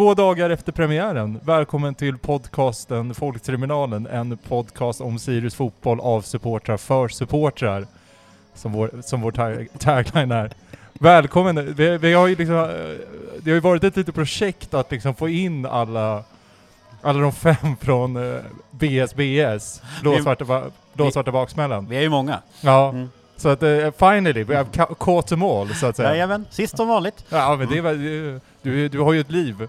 Två dagar efter premiären, välkommen till podcasten Folkterminalen, en podcast om Sirius fotboll av supportrar för supportrar. Som vår, som vår tag, tagline är. Välkommen! Vi, vi har ju liksom, eh, det har ju varit ett litet projekt att liksom få in alla, alla de fem från eh, BSBS, blåsvarta, ba- blåsvarta baksmällan. Vi är ju många. Ja, Mm. Så att uh, finally, we have ca- caught them all så att säga. Jajamän, sist som vanligt. Ja men det är väl, du, du, har ju ett liv.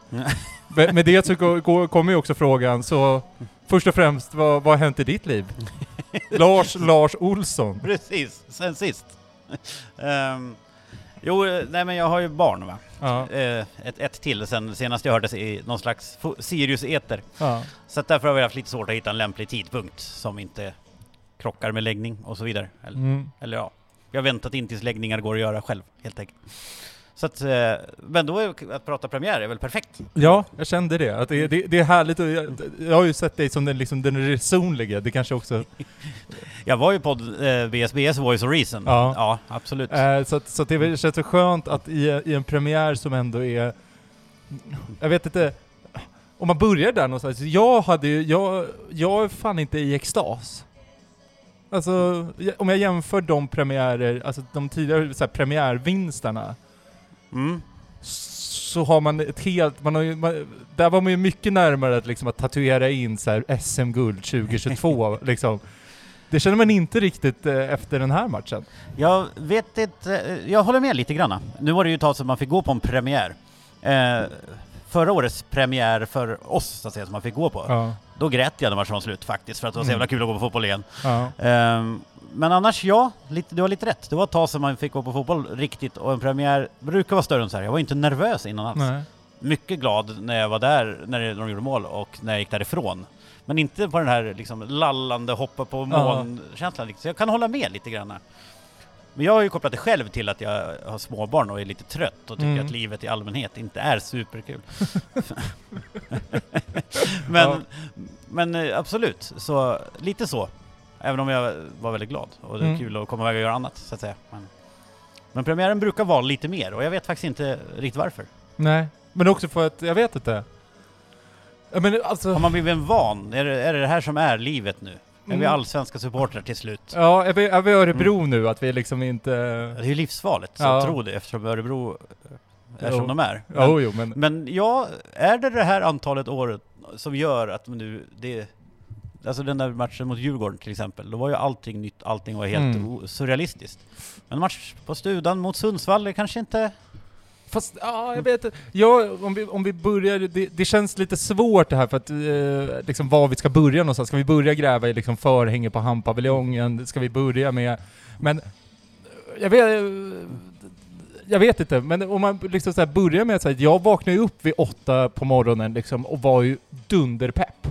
med, med det så går- kommer ju också frågan, så först och främst, vad, vad har hänt i ditt liv? Lars, Lars Olsson. Precis, sen sist. Ehm, jo, nej men jag har ju barn va. Ja, Eh, ett, ett till sen senast jag hördes i någon slags Sirius-eter. ja. Så att därför har vi haft lite svårt att hitta en lämplig tidpunkt som inte krockar med läggning och så vidare. Eller, Mm. eller ja, vi har väntat in tills läggningar går att göra själv helt enkelt. Så att, eh, men då är, att prata premiär är väl perfekt. ja, jag kände det. Att det, det, det är härligt och jag, jag har ju sett dig som den, liksom, den resonliga, det kanske också... Jag var ju på eh, BSBS Voice of Reason. Ja. ja absolut. Eh, så att, så att det känns så skönt att i, i en premiär som ändå är... Jag vet inte... Om man börjar där någonstans. Jag hade ju, jag, jag är fan inte i extas. Alltså, om jag jämför de premiärer, alltså de tidigare så här, premiärvinsterna, Mm. så har man ett helt, man har ju, man, där var man ju mycket närmare att, liksom, att tatuera in så SM-guld 2022 liksom. Det känner man inte riktigt eh, efter den här matchen. Jag vet inte, eh, jag håller med lite granna. Nu var det ju ett tag sedan man fick gå på en premiär. Eh, förra årets premiär för oss, så att säga, som man fick gå på, Ja, då grät jag när matchen var slut faktiskt, för att det var så Mm. jävla kul att gå på fotboll igen. ja. Ehm, men annars ja, lite, du har lite rätt. Det var ett tag sedan man fick gå på fotboll riktigt, och en premiär brukar vara större än så här. Jag var inte nervös innan alls. Nej. Mycket glad när jag var där, när de gjorde mål, och när jag gick därifrån. Men inte på den här liksom lallande, hoppa på mål-känslan. liksom. Så jag kan hålla med lite grann. Men jag har ju kopplat det själv till att jag har småbarn och är lite trött och tycker Mm. att livet i allmänhet inte är superkul. men, Ja. men eh, absolut, så lite så. Även om jag var väldigt glad och det är Mm. kul att komma iväg och göra annat så att säga. Men, men premiären brukar vara lite mer och jag vet faktiskt inte riktigt varför. Nej, men också för att, jag vet inte. Men alltså... Har man blivit en van? Är det, är det det här som är livet nu? Är vi Mm. allsvenska supportrar till slut? Ja, är vi, är vi Örebro nu? Att vi liksom inte... Det är ju livsfarligt Ja. att tro det eftersom Örebro är Jo. som de är. Men, Jo, jo, men... men ja, är det det här antalet år som gör att nu det... Alltså den där matchen mot Djurgården till exempel, då var ju allting nytt, allting var helt Mm. surrealistiskt. Men en match på Studan mot Sundsvall är kanske inte... Fast, ja, jag vet. Ja, om vi, om vi börjar, det, det känns lite svårt det här för att, eh, liksom var vi ska börja någonstans. Ska vi börja gräva i liksom förhänge på Hampaviljongen? Ska vi börja med, men, jag vet, jag vet inte, men om man liksom så här börjar med att säga, jag vaknade ju upp vid åtta på morgonen liksom och var ju dunderpepp.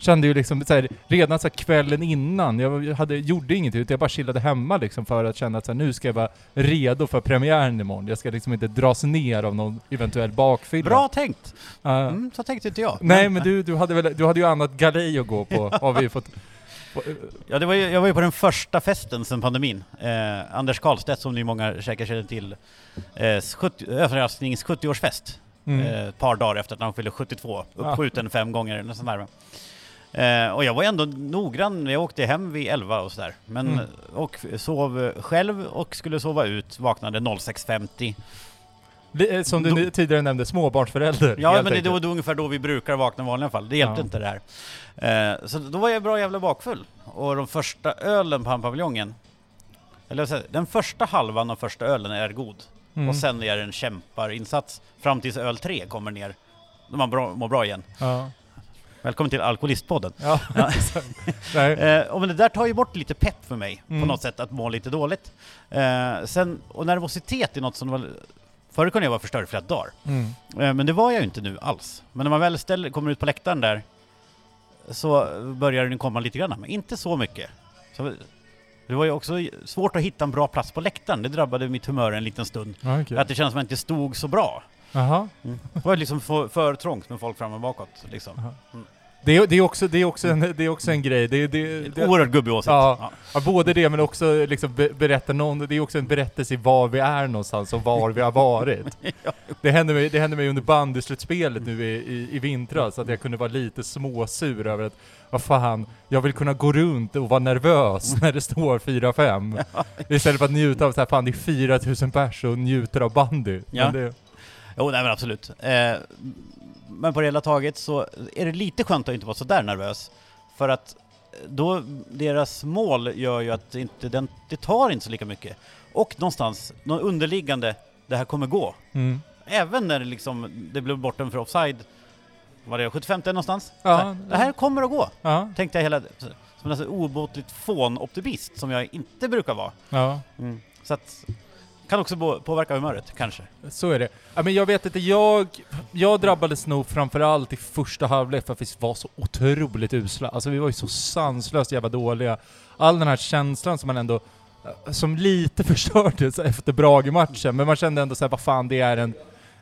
Kände ju liksom så här, redan så här kvällen innan, jag hade, gjorde ingenting utan jag bara chillade hemma liksom för att känna att så här, nu ska jag vara redo för premiären imorgon. Jag ska liksom inte dras ner av någon eventuell bakfylla. Bra tänkt! Ja. Mm, så tänkte inte jag. Nej men du, du, hade väl, du hade ju annat galej att gå på, har vi fått... Ja, det var ju, jag var ju på den första festen sedan pandemin. Eh, Anders Karlstedt, som ni många säkert känner till, eh, 70 överrasknings 70-årsfest. Mm. Eh, ett par dagar efter att han fyllde 72, uppskjuten fem gånger eller något sånt där. Eh, och jag var ändå noggrann, jag åkte hem vid 11 och sådär. Men, Mm. Och sov själv och skulle sova ut, vaknade 06.50. Li- eh, Som du Då- tidigare nämnde, småbarnsförälder. Ja, men det då ungefär då vi brukar vakna i vanliga fall. Det hjälpte Ja. inte det här. Eh, så då var jag bra jävla bakfull. Och de första ölen på Hampaviljongen, eller jag, den första halvan av första ölen är god. Mm. Och sen är det en kämparinsats fram tills öl 3 kommer ner. Då man bra, mår bra igen. Ja. Välkommen till Alkoholistpodden. Ja. Nej. Eh, och men det där tar ju bort lite pepp för mig Mm. på något sätt, att må lite dåligt. Eh, sen, och nervositet är något som var... Förr kunde jag vara förstörd flera dagar. Mm. Eh, Men det var jag ju inte nu alls. Men när man väl ställer, kommer ut på läktaren där så börjar den komma lite grann, men inte så mycket. Så det var ju också svårt att hitta en bra plats på läktaren, det drabbade mitt humör en liten stund. Ja, okej. Att det kändes som att jag inte stod så bra. Jaha. Det var liksom för, för trångt med folk fram och bakåt liksom. Mm. Det är, det är, också, det är, också, en, det är också en grej. Det, det, det, Oerhört gubbig åsikt. Ja. Ja. Både det men också liksom be, berätta någon, det är också en berättelse i var vi är någonstans och var vi har varit. Det hände mig, det hände mig under bandyslutspelet nu i, i, i vintras, att jag kunde vara lite småsur över att vad fan, jag vill kunna gå runt och vara nervös när det står 4-5. Istället för att njuta av så här, fan det är 4000 pers och njuter av bandy. Ja. Jo, nej men absolut. Eh, men på det hela taget så är det lite skönt att inte vara så där nervös. För att då, deras mål gör ju att inte, den, det tar inte så lika mycket. Och någonstans, någon underliggande, det här kommer gå. mm. Även när det liksom, det blev bortom för offside, var det 75 någonstans? Ja, här, det här kommer att gå, ja, tänkte jag hela som en alltså obotligt fån-optimist som jag inte brukar vara. ja. Så att, kan också påverka humöret, kanske. Så är det. Ja, men jag vet inte, jag, jag drabbades nog framförallt i första halvlek för att vi var så otroligt usla. Alltså vi var ju så sanslöst jävla dåliga. All den här känslan som man ändå, eh, som lite förstördes efter Brage-matchen, men man kände ändå såhär, vad fan det är en,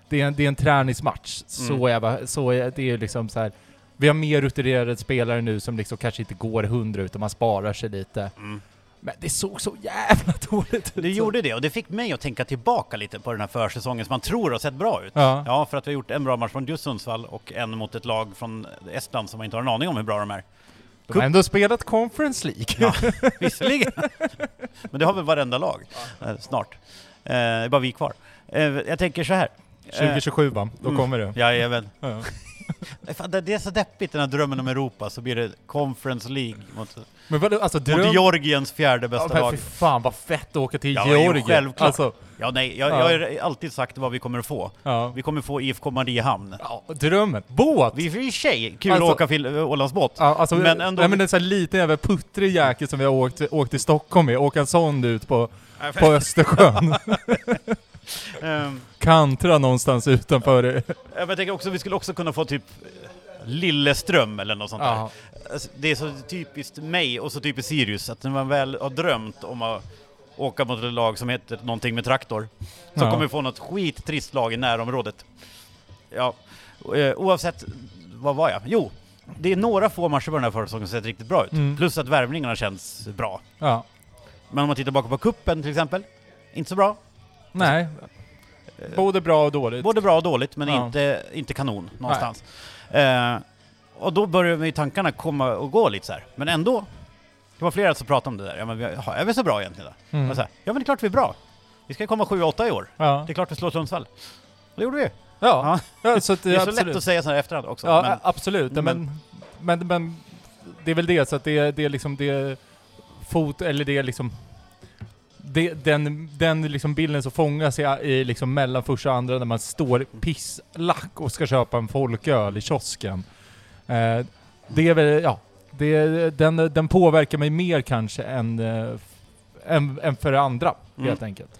det är en, det är en träningsmatch. Så Mm. jävla, så är, det är liksom så här. Vi har mer rutinerade spelare nu som liksom kanske inte går hundra utan man sparar sig lite. Mm. Men det såg så jävla dåligt ut. Det gjorde det, och det fick mig att tänka tillbaka lite på den här försäsongen som man tror har sett bra ut. Ja. Ja, för att vi har gjort en bra match mot just Sundsvall och en mot ett lag från Estland som man inte har en aning om hur bra de är. De har ändå spelat Conference League. Ja, visserligen. Men det har väl varenda lag, eh, snart. Eh, det är bara vi kvar. Eh, jag tänker så här. Eh, 2027 va? Då Mm. kommer det. Jajamän. Ja. Fan, det är så deppigt den här drömmen om Europa, så blir det Conference League mot, Men vadå, alltså mot dröm... Georgiens fjärde Ja, bästa men lag. fy fan vad fett att åka till Ja, Georgien. självklart. Alltså, Ja, nej, jag, Ja. jag har alltid sagt vad vi kommer att få. ja. Vi kommer få IFK Mariehamn. ja. Drömmen. Båt! Vi är i sig kul Alltså- att åka till eh, Ålandsbåt. Ja, alltså, Men ändå- nej, men en sån här liten jävla puttrig jäkel som vi har åkt, åkt till Stockholm med, åka en sån ut på, på Östersjön. Ehm, Kantra någonstans utanför jag tänker också, vi skulle också kunna få typ eh, Lilleström eller något sånt Ja. där. Alltså, det är så typiskt mig och så typiskt Sirius, att när man väl har drömt om att åka mot ett lag som heter någonting med traktor, så Ja. kommer vi få något skittrist lag i närområdet. Ja, eh, oavsett, vad var jag? Jo, det är några få matcher på den här försäsongen som sett riktigt bra ut. Mm. Plus att värvningarna känns bra. Ja. Men om man tittar tillbaka på kuppen till exempel, inte så bra. Nej. Både bra och dåligt. Både bra och dåligt, men Ja. inte, inte kanon någonstans. Eh, och då börjar ju tankarna komma och gå lite så här. Men ändå, det var flera som pratade om det där. Ja, men vi, jaha, är vi så bra egentligen då? Mm. Så här, ja men det är klart vi är bra. Vi ska komma 7-8 i år. Ja. Det är klart vi slår Sundsvall. Och det gjorde vi. Ja. ja. så att, Det är så absolut. lätt att säga så här efterhand också. Ja, men, absolut. Men, men- men, men, det är väl det, så att det, det är liksom det fot, eller det är liksom det, den, den liksom bilden som fångas i, i liksom mellan första och andra när man står pisslack och ska köpa en folköl i kiosken. Eh, det är väl, ja, det, den, den påverkar mig mer kanske än, eh, än, än för andra, Mm. helt enkelt.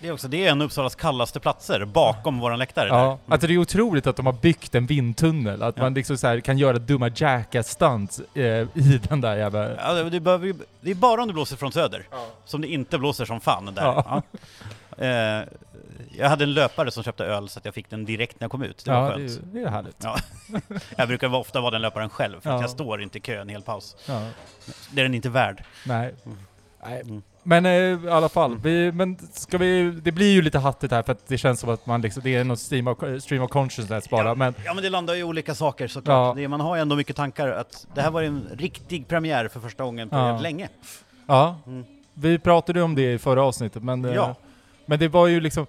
Det, är också, det är en av Uppsalas kallaste platser, bakom våran läktare. där. Ja, Mm. att det är otroligt att de har byggt en vindtunnel, att Ja. man liksom så här kan göra dumma jackass-stunts eh, i den där jävla... Ja, det, det, behöver, det är bara om det blåser från söder, som det inte blåser som fan där. Ja. Ja. Eh, jag hade en löpare som köpte öl så att jag fick den direkt när jag kom ut. Det var ja, det, skönt. är- det är härligt. Ja. Jag brukar ofta vara den löparen själv, för att Ja. jag står inte i kö en hel paus. Ja, Det är den inte värd. nej. Mm. nej. Mm. Men eh, i alla fall, vi, men ska vi, det blir ju lite hattigt här för att det känns som att man liksom, det är någon stream of, stream of consciousness bara, ja, men ja men det landar ju i olika saker såklart. Ja. Det, man har ju ändå mycket tankar att det här var en riktig premiär för första gången på Ja. jävligt länge. ja. Mm. Vi pratade ju om det i förra avsnittet, men, eh, Ja. men det var ju liksom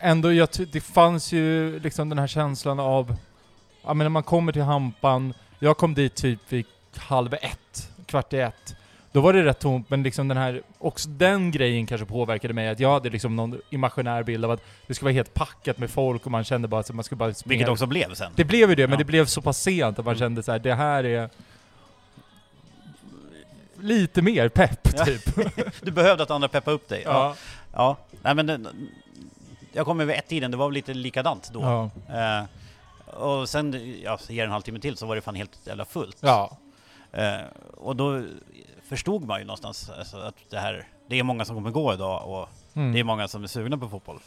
ändå, jag, det fanns ju liksom den här känslan av, ja men när man kommer till Hampan, jag kom dit typ vid halv ett, kvart i ett. Då var det rätt tomt, men liksom den här, också den grejen kanske påverkade mig, att jag hade liksom någon imaginär bild av att det skulle vara helt packat med folk och man kände bara att man skulle bara springa. Vilket också blev sen. Det blev ju det, men Ja. det blev så pass sent att man Mm. kände så här, det här är lite mer pepp Ja. typ. Du behövde att andra peppa upp dig. Ja. ja. ja. Nej men jag kom över ett-tiden, det var väl lite likadant då. Ja. Eh, och sen, ja, ger en halvtimme till så var det fan helt jävla fullt. ja. Eh, och då förstod man ju någonstans alltså, att det här, det är många som kommer gå idag och Mm. det är många som är sugna på fotboll.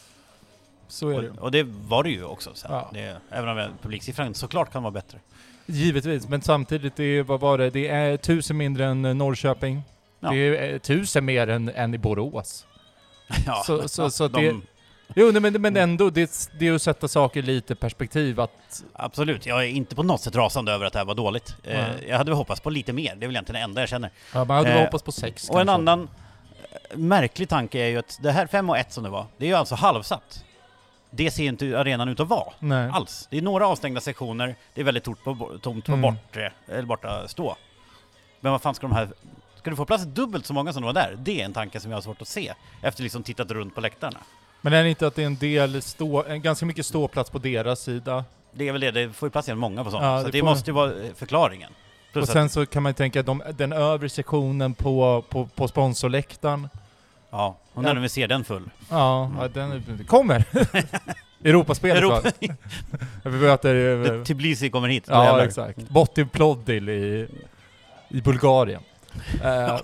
Så är det. Och, och det var det ju också sen. Ja. Det, även om publiksiffran såklart kan vara bättre. Givetvis, men samtidigt, det är, vad var det? Det är tusen mindre än eh, Norrköping. Ja. Det är eh, tusen mer än, än i Borås. Ja, Så- så- så de, det- Jo, nej, men, men ändå, det, det är att sätta saker lite i perspektiv att... Absolut, jag är inte på något sätt rasande över att det här var dåligt. Eh, jag hade hoppats på lite mer, det är väl egentligen det enda jag känner. Ja, man hade Eh, hoppats på sex Och en kanske. annan eh, märklig tanke är ju att det här 5 och 1 som det var, det är ju alltså halvsatt. Det ser inte arenan ut att vara. Nej. Alls. Det är några avstängda sektioner, det är väldigt tomt på, tomt på Mm. bortre, eller borta stå. Men vad fan ska de här... Ska du få plats dubbelt så många som det var där? Det är en tanke som jag har svårt att se, efter liksom tittat runt på läktarna. Men är det inte att det är en del stå, en ganska mycket ståplats på deras sida? Det är väl det, det får ju igen många på sånt. Ja, så det det måste ju vara eh, förklaringen. Plus och sen så kan man ju tänka de, den övre sektionen på, på, på sponsorläktaren, Ja, Ja. när vi ser den full. ja, ja den kommer! Europaspelet Europa. Vi möter... Tbilisi kommer hit. Ja, jävlar. exakt. Botti Ploddil i, i Bulgarien. Eh,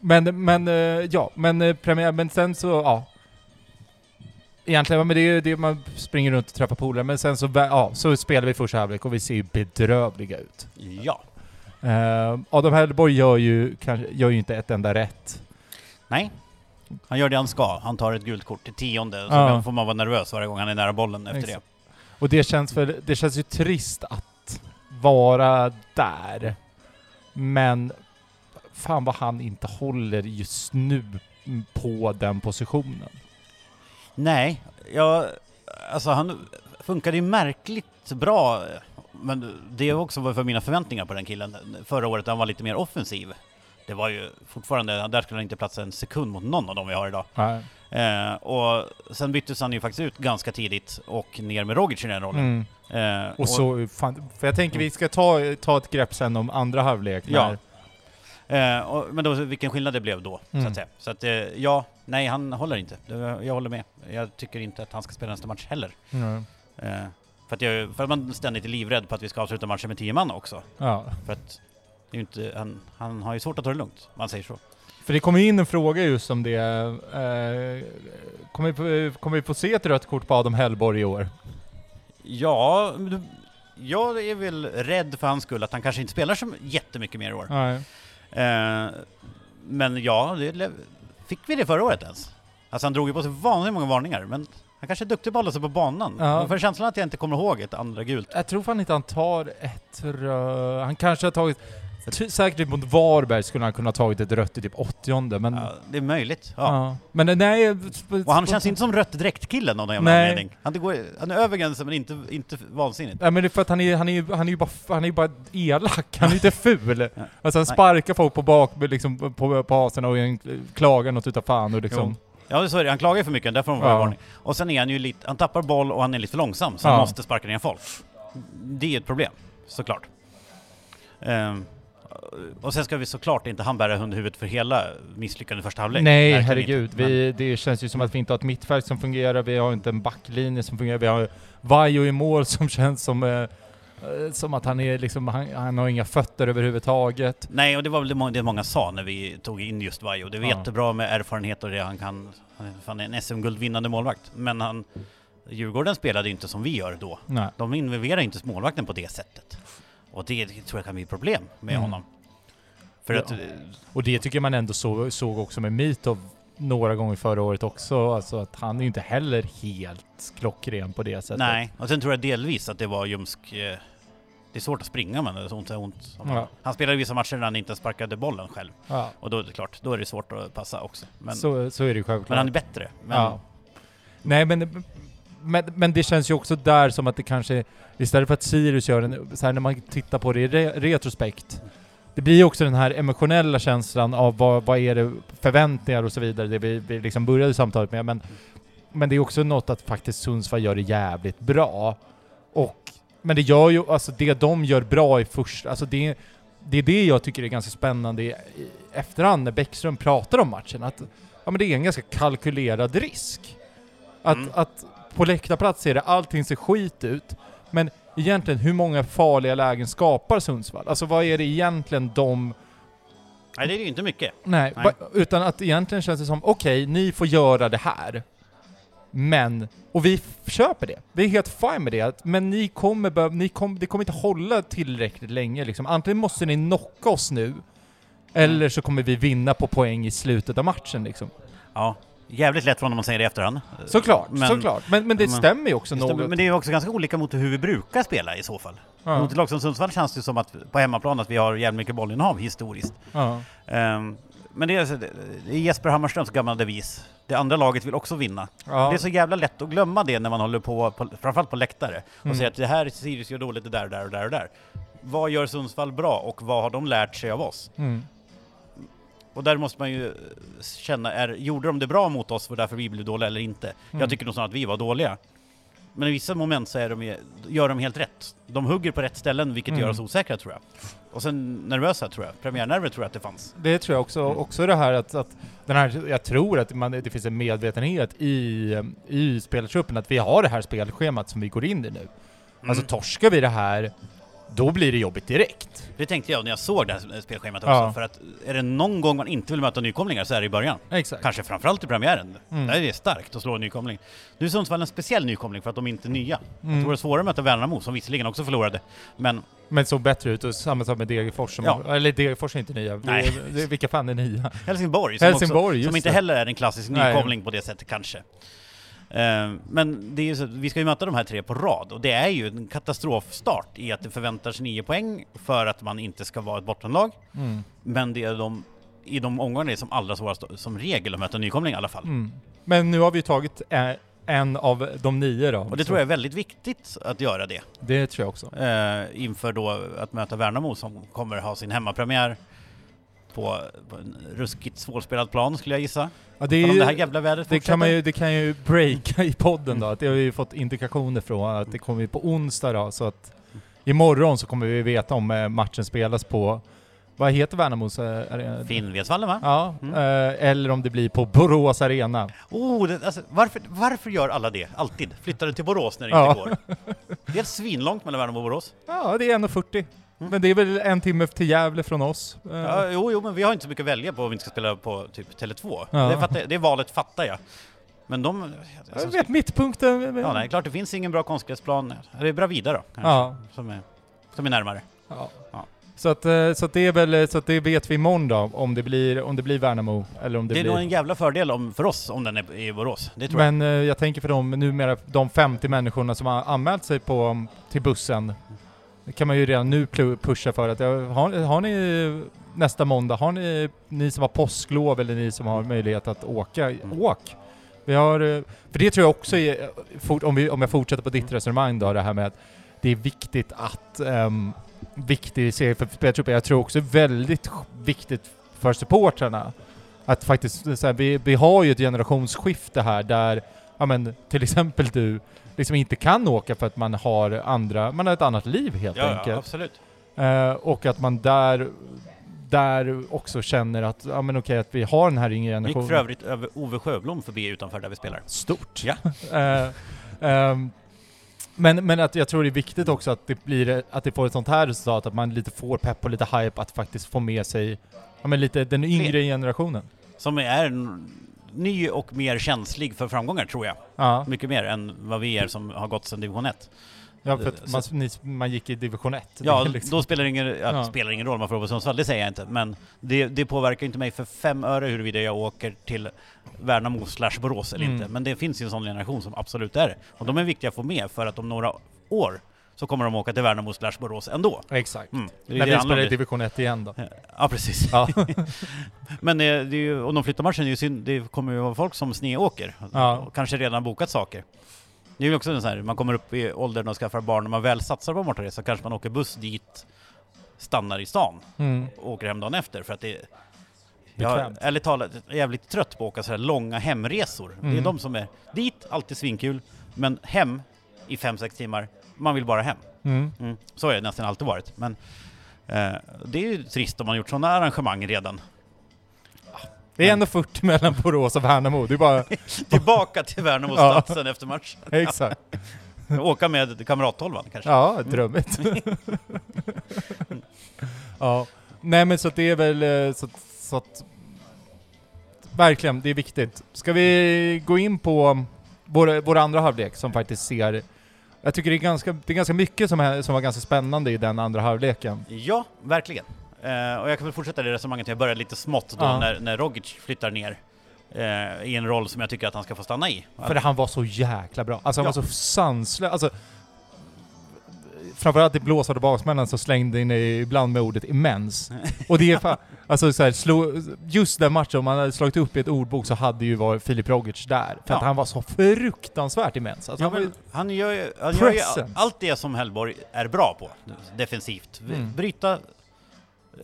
men, men, eh, ja, men premiär, men sen så, ja. Egentligen, men det är ju det man springer runt och träffar polare, men sen så, ja, så spelar vi första halvlek och vi ser ju bedrövliga ut. Ja. Uh, Adam Hellborg gör ju, kanske, gör ju inte ett enda rätt. Nej. Han gör det han ska. Han tar ett gult kort till tionde, så Ja. får man vara nervös varje gång han är nära bollen efter Exakt. det. Och det känns, för, det känns ju trist att vara där. Men fan vad han inte håller just nu på den positionen. Nej, jag... Alltså han funkade ju märkligt bra. Men det också var för mina förväntningar på den killen. Förra året han var lite mer offensiv. Det var ju fortfarande, där skulle han inte platsa en sekund mot någon av dem vi har idag. Eh, och sen byttes han ju faktiskt ut ganska tidigt och ner med Rogic i den rollen. Mm. Eh, Och så, fan, för jag tänker vi ska ta, ta ett grepp sen om andra halvlek. Ja. Eh, och, men då, vilken skillnad det blev då, så Mm. att säga. Så att, eh, ja, nej han håller inte. Jag håller med. Jag tycker inte att han ska spela nästa match heller. Mm. Eh, för, att jag, för att man ständigt är livrädd på att vi ska avsluta matchen med 10 man också. Ja. För att det är ju inte, han, han har ju svårt att ta det lugnt, man säger så. För det kommer in en fråga just om det. Eh, kommer, vi, kommer vi få se ett rött kort på Adam Hellborg i år? Ja, jag är väl rädd för hans skull att han kanske inte spelar så jättemycket mer i år. Nej. Eh, men ja, det, fick vi det förra året ens? Alltså han drog ju på sig vanligt många varningar, men han kanske är duktig på att hålla sig på banan. Ja. Jag får känslan att jag inte kommer ihåg ett andra gult. Jag tror fan inte han tar ett rö... Han kanske har tagit... Säkert mot Varberg skulle han kunna tagit ett rött i typ 80 men... Ja, det är möjligt. Ja. Ja. Men nej... Och han känns inte som rött dräkt-killen av någon jävla Nej. anledning. Han, går, han är över gränsen men inte, inte vansinnigt. Nej men det är för att han är, han är, ju- han är ju bara, han är ju bara elak, han är inte ful. Ja. Alltså han Nej. sparkar folk på bak, liksom på, på hasen och klagar något utav fan och liksom... Ja, det är så är det. Han klagar ju för mycket, därför får han Ja. varning. Och sen är han ju lite, han tappar boll och han är lite för långsam, så Ja. han måste sparka ner folk. Det är ett problem, såklart. Ehm, och sen ska vi såklart inte han bära under huvudet för hela misslyckande första halvlek. Nej Verkligen herregud, inte. Vi, det känns ju som att vi inte har ett mittfält som fungerar, vi har inte en backlinje som fungerar, vi har Vaiho i mål som känns som, eh, eh, som att han är liksom, han, han har inga fötter överhuvudtaget. Nej, och det var väl det må- det många sa när vi tog in just Vaiho. Det var Ja. jättebra med erfarenhet och det han kan... Han är en SM-guldvinnande målvakt. Men han... Djurgården spelade inte som vi gör då. Nej. De involverar inte målvakten på det sättet. Och det tror jag kan bli problem med Mm. honom. För Ja. att... eh, Och det tycker man ändå så, såg också med Mitov några gånger förra året också, alltså att han är ju inte heller helt klockren på det sättet. Nej, och sen tror jag delvis att det var ljumsk... Eh, det är svårt att springa men det ont, ont. Ja. Han spelade vissa matcher när han inte sparkade bollen själv. Ja, Och då är det klart, då är det svårt att passa också. Men, så, så är det självklart. men han är bättre. Men, Ja. Nej men, men, men det känns ju också där som att det kanske, istället för att Sirius gör en, så här när man tittar på det i re, retrospekt, det blir ju också den här emotionella känslan av vad, vad är det, förväntningar och så vidare, det vi, vi liksom började samtalet med, men, men det är också något att faktiskt Sundsvall gör det jävligt bra. Och, men det gör ju, alltså det de gör bra i första, alltså det, det är det jag tycker är ganska spännande i, i efterhand när Bäckström pratar om matchen, att ja, men det är en ganska kalkylerad risk. Att, Mm. att på läktarplats ser det, allting ser skit ut, men egentligen hur många farliga lägen skapar Sundsvall? Alltså vad är det egentligen de... Nej, det är ju inte mycket. Nej, Nej. utan att egentligen känns det som, okej, ni får göra det här. Men, och vi köper det. Vi är helt fine med det. Men ni kommer, behöva- ni kom, det kommer inte hålla tillräckligt länge liksom. Antingen måste ni knocka oss nu, eller så kommer vi vinna på poäng i slutet av matchen liksom. Ja, jävligt lätt från när man säger det i efterhand. Såklart, Men- såklart. Men, men det men- stämmer ju också stämmer, något. Men det är ju också ganska olika mot hur vi brukar spela i så fall. ja. Mot ett lag som Sundsvall känns det som att på hemmaplan att vi har jävligt mycket bollinnehav historiskt. ja. Ehm, men det är, så- det är Jesper Hammarströms gamla devis. Det andra laget vill också vinna. Ja. Det är så jävla lätt att glömma det när man håller på, på framförallt på läktare, och Mm. säger att det här Sirius gör dåligt, det där, där och där och där. Vad gör Sundsvall bra och vad har de lärt sig av oss? Mm. Och där måste man ju eh, känna, är, gjorde de det bra mot oss för därför vi blev dåliga eller inte? Mm. Jag tycker nog snarare att vi var dåliga. Men i vissa moment så är de, gör de helt rätt. De hugger på rätt ställen, vilket Mm. gör oss osäkra tror jag. Och sen nervösa tror jag. Premiärnerver tror jag att det fanns. Det tror jag också. Också det här att, att den här, jag tror att man, det finns en medvetenhet i, i spelartruppen att vi har det här spelschemat som vi går in i nu. Alltså Mm. torskar vi det här, då blir det jobbigt direkt. Det tänkte jag när jag såg det här spelschemat också. Ja. För att är det någon gång man inte vill möta nykomlingar så är det i början. Exakt. Kanske framförallt i premiären. Mm. Där är det starkt att slå en nykomling. Nu är Sundsvall en speciell nykomling för att de inte är nya. Mm. Det vore svårare att möta Värnamo som visserligen också förlorade. Men Men såg bättre ut och samma sak med Degerfors som, Ja. eller Degerfors är inte nya. Nej. det, vilka fan är nya? Helsingborg, som, Helsingborg, också, som inte heller är en klassisk Nej. nykomling på det sättet kanske. Eh, men det är ju så, vi ska ju möta de här tre på rad och det är ju en katastrofstart i att det förväntas nio poäng för att man inte ska vara ett bottenlag. Mm. Men det är de, i de omgångarna är det som allra svårast som regel att möta en nykomling i alla fall. Mm. Men nu har vi tagit ä- en av de nio då. Och det tror jag är väldigt viktigt att göra det. Det tror jag också. eh, inför då att möta Värnamo som kommer ha sin hemmapremiär på, på en ruskigt svårspelad plan skulle jag gissa. Ja, det, ju, det här jävla vädret det, kan man ju, det kan ju breaka i podden då, att det har vi ju fått indikationer från att det kommer ju på onsdag då, så att imorgon så kommer vi veta om eh, matchen spelas på, vad heter Värnamos? det, Finnvedsvallen va? Ja, Mm. eh, eller om det blir på Borås Arena. Oh, det, alltså, varför, varför gör alla det? Alltid? Flyttar det till Borås när det Ja. inte går? Det är svinlångt mellan Värnamo och Borås. Ja, det är 1.40. Mm. Men det är väl en timme till Gävle från oss. Eh, Ja, jo, jo, men vi har inte så mycket att välja på om vi inte ska spela på typ Tele2. Ja. Det, fattar, det valet fattar jag. Men de... jag vet, mittpunkten. ja, nej, klart det finns ingen bra konstgräsplan. Det är Bravida då, kanske, Ja. som, är, som är närmare. Ja. Ja. Så att, eh, så att det är väl, så att det vet vi imorgon då, om det blir, om det blir Värnamo, eller om det, Det, är blir... nog en jävla fördel om, för oss om den är i Borås. Det tror jag. Men eh, jag tänker för de numera, de 50 människorna som har anmält sig på, till bussen, det kan man ju redan nu pusha för att, har, har ni nästa måndag, har ni, ni som har påsklov eller ni som har möjlighet att åka, Mm. åk! Vi har, för det tror jag också är, om, vi, om jag fortsätter på ditt resonemang då, det här med att det är viktigt att, um, viktig serie för spelartruppen, jag tror också väldigt viktigt för supportrarna att faktiskt, så här, vi, vi har ju ett generationsskifte här där, ja men till exempel du, liksom inte kan åka för att man har andra, man har ett annat liv helt Ja, ja, enkelt. absolut. Eh, och att man där, där också känner att, ja men okej, att vi har den här yngre Nu gick generationen. för övrigt över Ove Sjöblom förbi utanför där vi spelar. Stort. Ja. Eh, ehm, men, men att jag tror det är viktigt också att det blir, att det får ett sånt här resultat, att man lite får pepp och lite hype att faktiskt få med sig, ja men lite den yngre generationen. Som är ny och mer känslig för framgångar tror jag. Ja, Mycket mer än vad vi är som har gått sedan division 1. ja för att man, ni, man gick i division 1. Ja, liksom- då spelar det ingen, ja, Ja. spelar ingen roll om man får på Sundsvall, det säger jag inte. Men det, det påverkar inte mig för fem öre huruvida jag åker till Värnamo slash Borås eller Mm. inte. Men det finns ju en sån generation som absolut är det. Och de är viktiga att få med för att om några år så kommer de åka till Värnamo slash Borås ändå. Exakt. Mm. Det är När vi spelar i division 1 igen då. Ja, precis. Ja. Men det, det är ju, om de flyttar matchen, det, är ju synd, det kommer ju vara folk som snedåker. Ja. Och kanske redan bokat saker. Det är ju också en sån här, man kommer upp i åldern och skaffar barn, när man väl satsar på bortaresa kanske man åker buss dit, stannar i stan Mm. och åker hem dagen efter för att det jag är ärligt talat jävligt trött på att åka så här långa hemresor. Det är Mm. de som är dit, alltid svinkul, men hem i 5-6 timmar, man vill bara hem. Mm. Mm. Så har det nästan alltid varit. Men eh, det är ju trist om man gjort sådana arrangemang redan. Det är ändå 40 mellan Borås och Värnamo. Det är bara... Tillbaka till Värnamo. Stadsen efter matchen. Exakt. Åka med kamrattolvan kanske. Ja, drömmigt. ja. Nej men så att det är väl eh, så, så att... Verkligen, det är viktigt. Ska vi gå in på vår, vår andra halvlek som faktiskt ser... Jag tycker det är ganska, det är ganska mycket som, är, som var ganska spännande i den andra halvleken. Ja, verkligen. Eh, och jag kan väl fortsätta det resonemanget, jag börjar lite smått då Ja. när, när Rogic flyttar ner eh, i en roll som jag tycker att han ska få stanna i. För han var så jäkla bra. Alltså han Ja. var så sanslös. Alltså, framförallt i blåsade baksmännen så slängde in ibland med ordet immens. Och det är fan, alltså så här, slå, just den matchen, om man hade slagit upp i ett ordbok så hade ju varit Filip Rogic där. För att Ja. han var så fruktansvärt immens. Alltså, Ja, han ju, han gör ju, han gör ju allt det som Hellborg är bra på, defensivt. Mm. Bryta,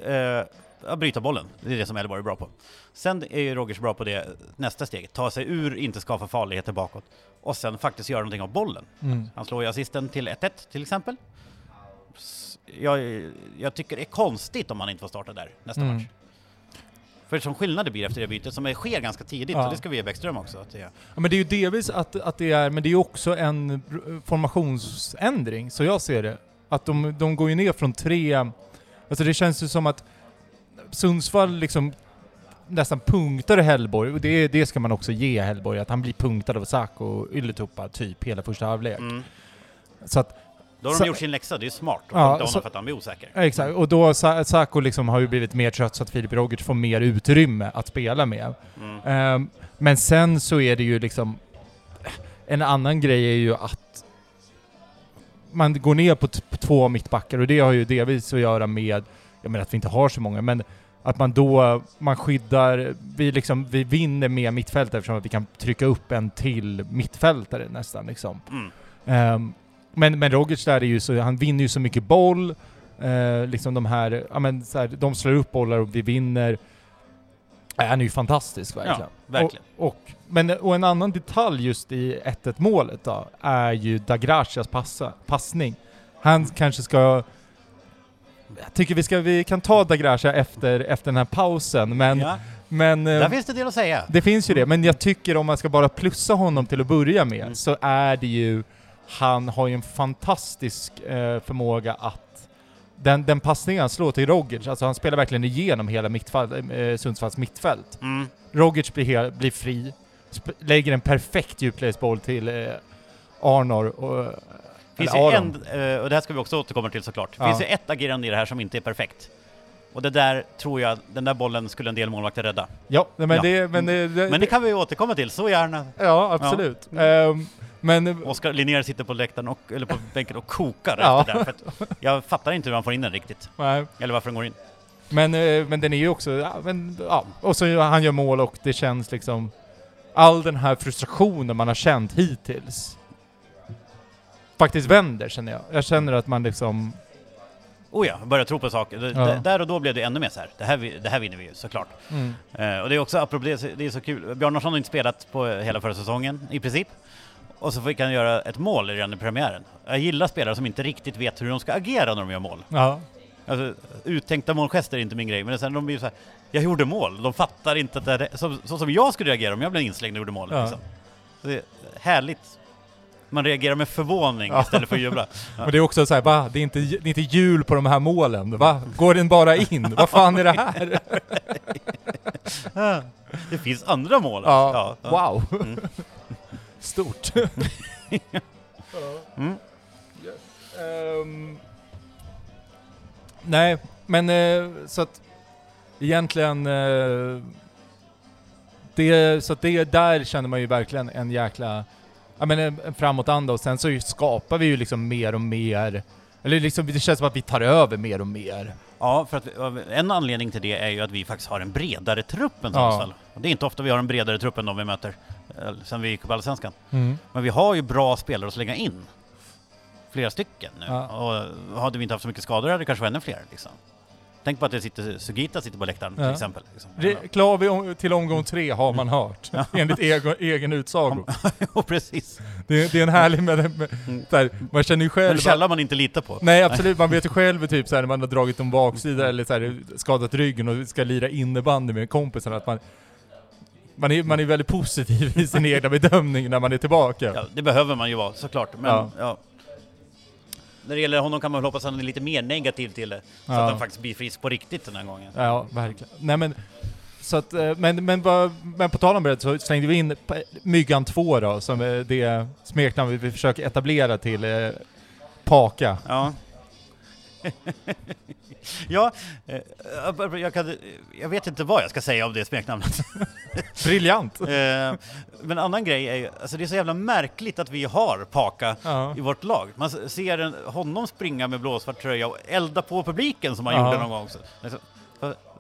eh, bryta bollen, det är det som Hellborg är bra på. Sen är ju Rogers bra på det nästa steg, ta sig ur, inte skapa farligheter bakåt. Och sen faktiskt göra någonting av bollen. mm. Han slår ju assisten till 1-1 till exempel. Jag, jag tycker det är konstigt om han inte får starta där nästa Mm. match. För som skillnad det blir efter det bytet, som sker ganska tidigt, Ja. och det ska vi ge Bäckström också. Att det, Ja, men det är ju delvis att, att det är, men det är ju också en formationsändring, så jag ser det. Att de, de går ju ner från tre... Alltså det känns ju som att Sundsvall liksom nästan punktade Hellborg, och det, det ska man också ge Hellborg, att han blir punktad av Saco och Ylätupa typ hela första halvlek. mm. Så att, Då har de Så- gjort sin läxa, det är smart att Ja, honom för att han blir osäker. ja, exakt, och då Sa- liksom har ju blivit mer trött så att Filip Rogic får mer utrymme att spela med. Mm. Ehm, men sen så är det ju liksom... En annan grej är ju att man går ner på, på två mittbackar och det har ju delvis att göra med, jag menar att vi inte har så många, men att man då, man skyddar, vi liksom, vi vinner med mittfältare eftersom att vi kan trycka upp en till mittfältare nästan liksom. Mm. Ehm, men, men Rogic där är ju så, han vinner ju så mycket boll, eh, liksom de här, ja men så här, de slår upp bollar och vi vinner. Ja, Han är ju fantastisk verkligen. Ja, verkligen. Och, och, men, och en annan detalj just i 1-1 målet då, är ju Dagracias passa, passning. Han kanske ska... Jag tycker vi, ska, vi kan ta Dagracia efter, efter den här pausen, men... ja, men eh, där finns det del att säga. det finns ju det, men jag tycker om man ska bara plussa honom till att börja med, Mm. så är det ju... Han har ju en fantastisk eh, förmåga att... Den, den passningen han slår till Rogic, alltså han spelar verkligen igenom hela mittfall, eh, Sundsvalls mittfält. Mm. Rogic blir, hel, blir fri, lägger en perfekt djupledsboll till eh, Arnor och... Finns ju en, eh, och det här ska vi också återkomma till såklart. Det Ja. finns ju ett agerande i det här som inte är perfekt. Och det där tror jag, den där bollen skulle en del målvakter rädda. Ja, men Ja. det... Men det, det, Men det kan vi återkomma till, så gärna. Ja, absolut. Ehm, men... Oskar Linnér sitter på läktaren, och, eller på bänken och kokar Ja. efter det där, för Jag fattar inte hur han får in den riktigt. Nej. Eller varför den går in. Men, eh, men den är ju också, ja, men, ja. Och så han gör mål och det känns liksom... All den här frustrationen man har känt hittills faktiskt vänder känner jag. Jag känner att man liksom... Oh ja, börjar tro på saker. Ja. Där och då blev det ännu mer så här. Det här, det här vinner vi ju såklart. Eh, och det är också, apropå det, det är så kul. Bjarnarsson har inte spelat på hela förra säsongen i princip. Och så fick han göra ett mål redan i premiären. Jag gillar spelare som inte riktigt vet hur de ska agera när de gör mål. Ja. Alltså, uttänkta målgester är inte min grej, men sen de blir så här, jag gjorde mål, de fattar inte att det är så, så som jag skulle reagera om jag blev inslängd och gjorde mål. Ja. Liksom. Så det är härligt. Man reagerar med förvåning Ja. istället för att jubla. Ja. Och det är också så här, va? Det är, inte, det är inte jul på de här målen, va? Går den bara in? Vad fan är det här? Det finns andra mål. Ja, ja. wow. Mm. Stort. Mm. Ehm, nej, men eh, så att egentligen... eh, det, så det, där känner man ju verkligen en jäkla... Ja men en, en framåtanda och sen så skapar vi ju liksom mer och mer... Eller liksom, det känns som att vi tar över mer och mer. Ja, för att vi, en anledning till det är ju att vi faktiskt har en bredare trupp än Ja. Sundsvall. Och Det är inte ofta vi har en bredare trupp än de vi möter eh, sen vi gick upp Allsvenskan. Men vi har ju bra spelare att slänga in. Flera stycken nu. Ja. Och hade vi inte haft så mycket skador hade det kanske varit ännu fler. Liksom. Tänk på att det sitter, Sugita sitter på läktaren Ja. till exempel. Liksom. Re- Klar vi om, till omgång tre har man hört, enligt egen, egen utsago. Jo, precis. Det, det är en härlig med, med Mm. så här, man känner ju En själv... källa man inte litar på. Nej absolut, man vet ju själv typ så här, när man har dragit en baksida eller så här, skadat ryggen och ska lira innebandy med kompisarna att man man är, man är väldigt positiv i sin egna bedömning när man är tillbaka. Ja, det behöver man ju vara såklart. Men Ja. ja. När det gäller honom kan man väl hoppas att han är lite mer negativ till det. Så Ja. att han faktiskt blir frisk på riktigt den här gången. Ja, verkligen. Nej men, Så att, eh, men, men, men på tal om bredd så slängde vi in Myggan 2 då, som är det smeknamn vi försöker etablera till eh, Paka. Ja. ja, eh, jag, kan, jag vet inte vad jag ska säga om det smeknamnet. Briljant! Eh, Men en annan grej är ju, alltså det är så jävla märkligt att vi har Paka Ja. i vårt lag. Man ser en, honom springa med blåsvart tröja och elda på publiken som han Ja. gjorde någon gång. Så, alltså,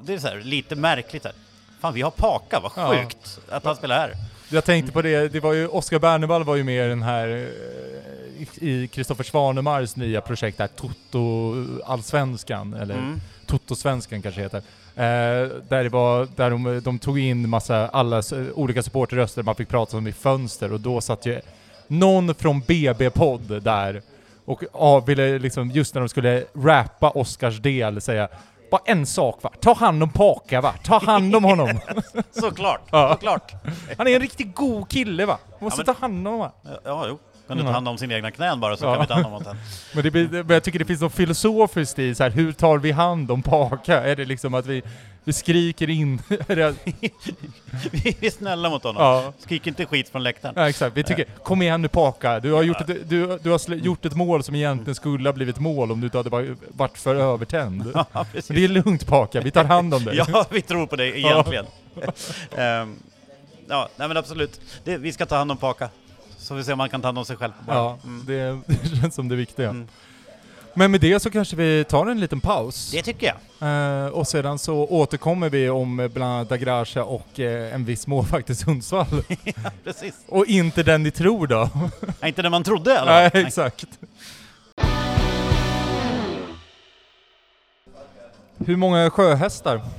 det är så här, lite märkligt här. Fan, vi har Paka, vad sjukt att han spelar här. Jag tänkte på det, det var ju, Oskar Bernevall var ju med i den här, eh, i- Kristoffer Svanemars nya projekt där, Toto-allsvenskan, eller Mm. Toto-svenskan kanske heter. Eh, där det var, där de, de tog in massa, alla olika supporterröster man fick prata om i fönster och då satt ju någon från BB-podd där och ja, ville liksom, just när de skulle rappa Oscars del säga bara en sak va, ta hand om Paka va, ta hand om honom. Såklart, Ja. såklart. Han är en riktigt god kille va, måste Ja, men- ta hand om honom va. Ja, jo. Kan du ta Ja. hand om sina egna knän bara så Ja. kan vi ta hand om honom. Men, det, men jag tycker det finns något filosofiskt i så här, hur tar vi hand om Paka? Är det liksom att vi, vi skriker in? Vi är snälla mot honom. ja. Skrik inte skit från läktaren. Ja exakt, vi tycker kom igen nu Paka, du har, gjort ett, du, du har gjort ett mål som egentligen skulle ha blivit mål om du inte hade varit för övertänd. Ja, Men det är lugnt Paka, vi tar hand om dig. Ja, vi tror på dig egentligen. Ehm, ja, nej men absolut. Det, vi ska ta hand om Paka. Så vi ser om man kan ta hand om sig själv. bara. Ja, Mm. det, det känns som det viktiga. Mm. Men med det så kanske vi tar en liten paus. Det tycker jag. Eh, och sedan så återkommer vi om eh, bland annat Dagrasha och eh, en viss målvakt i Sundsvall. Precis. och inte den ni tror då. Ja, inte det man trodde eller? Nej, exakt. Hur många sjöhästar?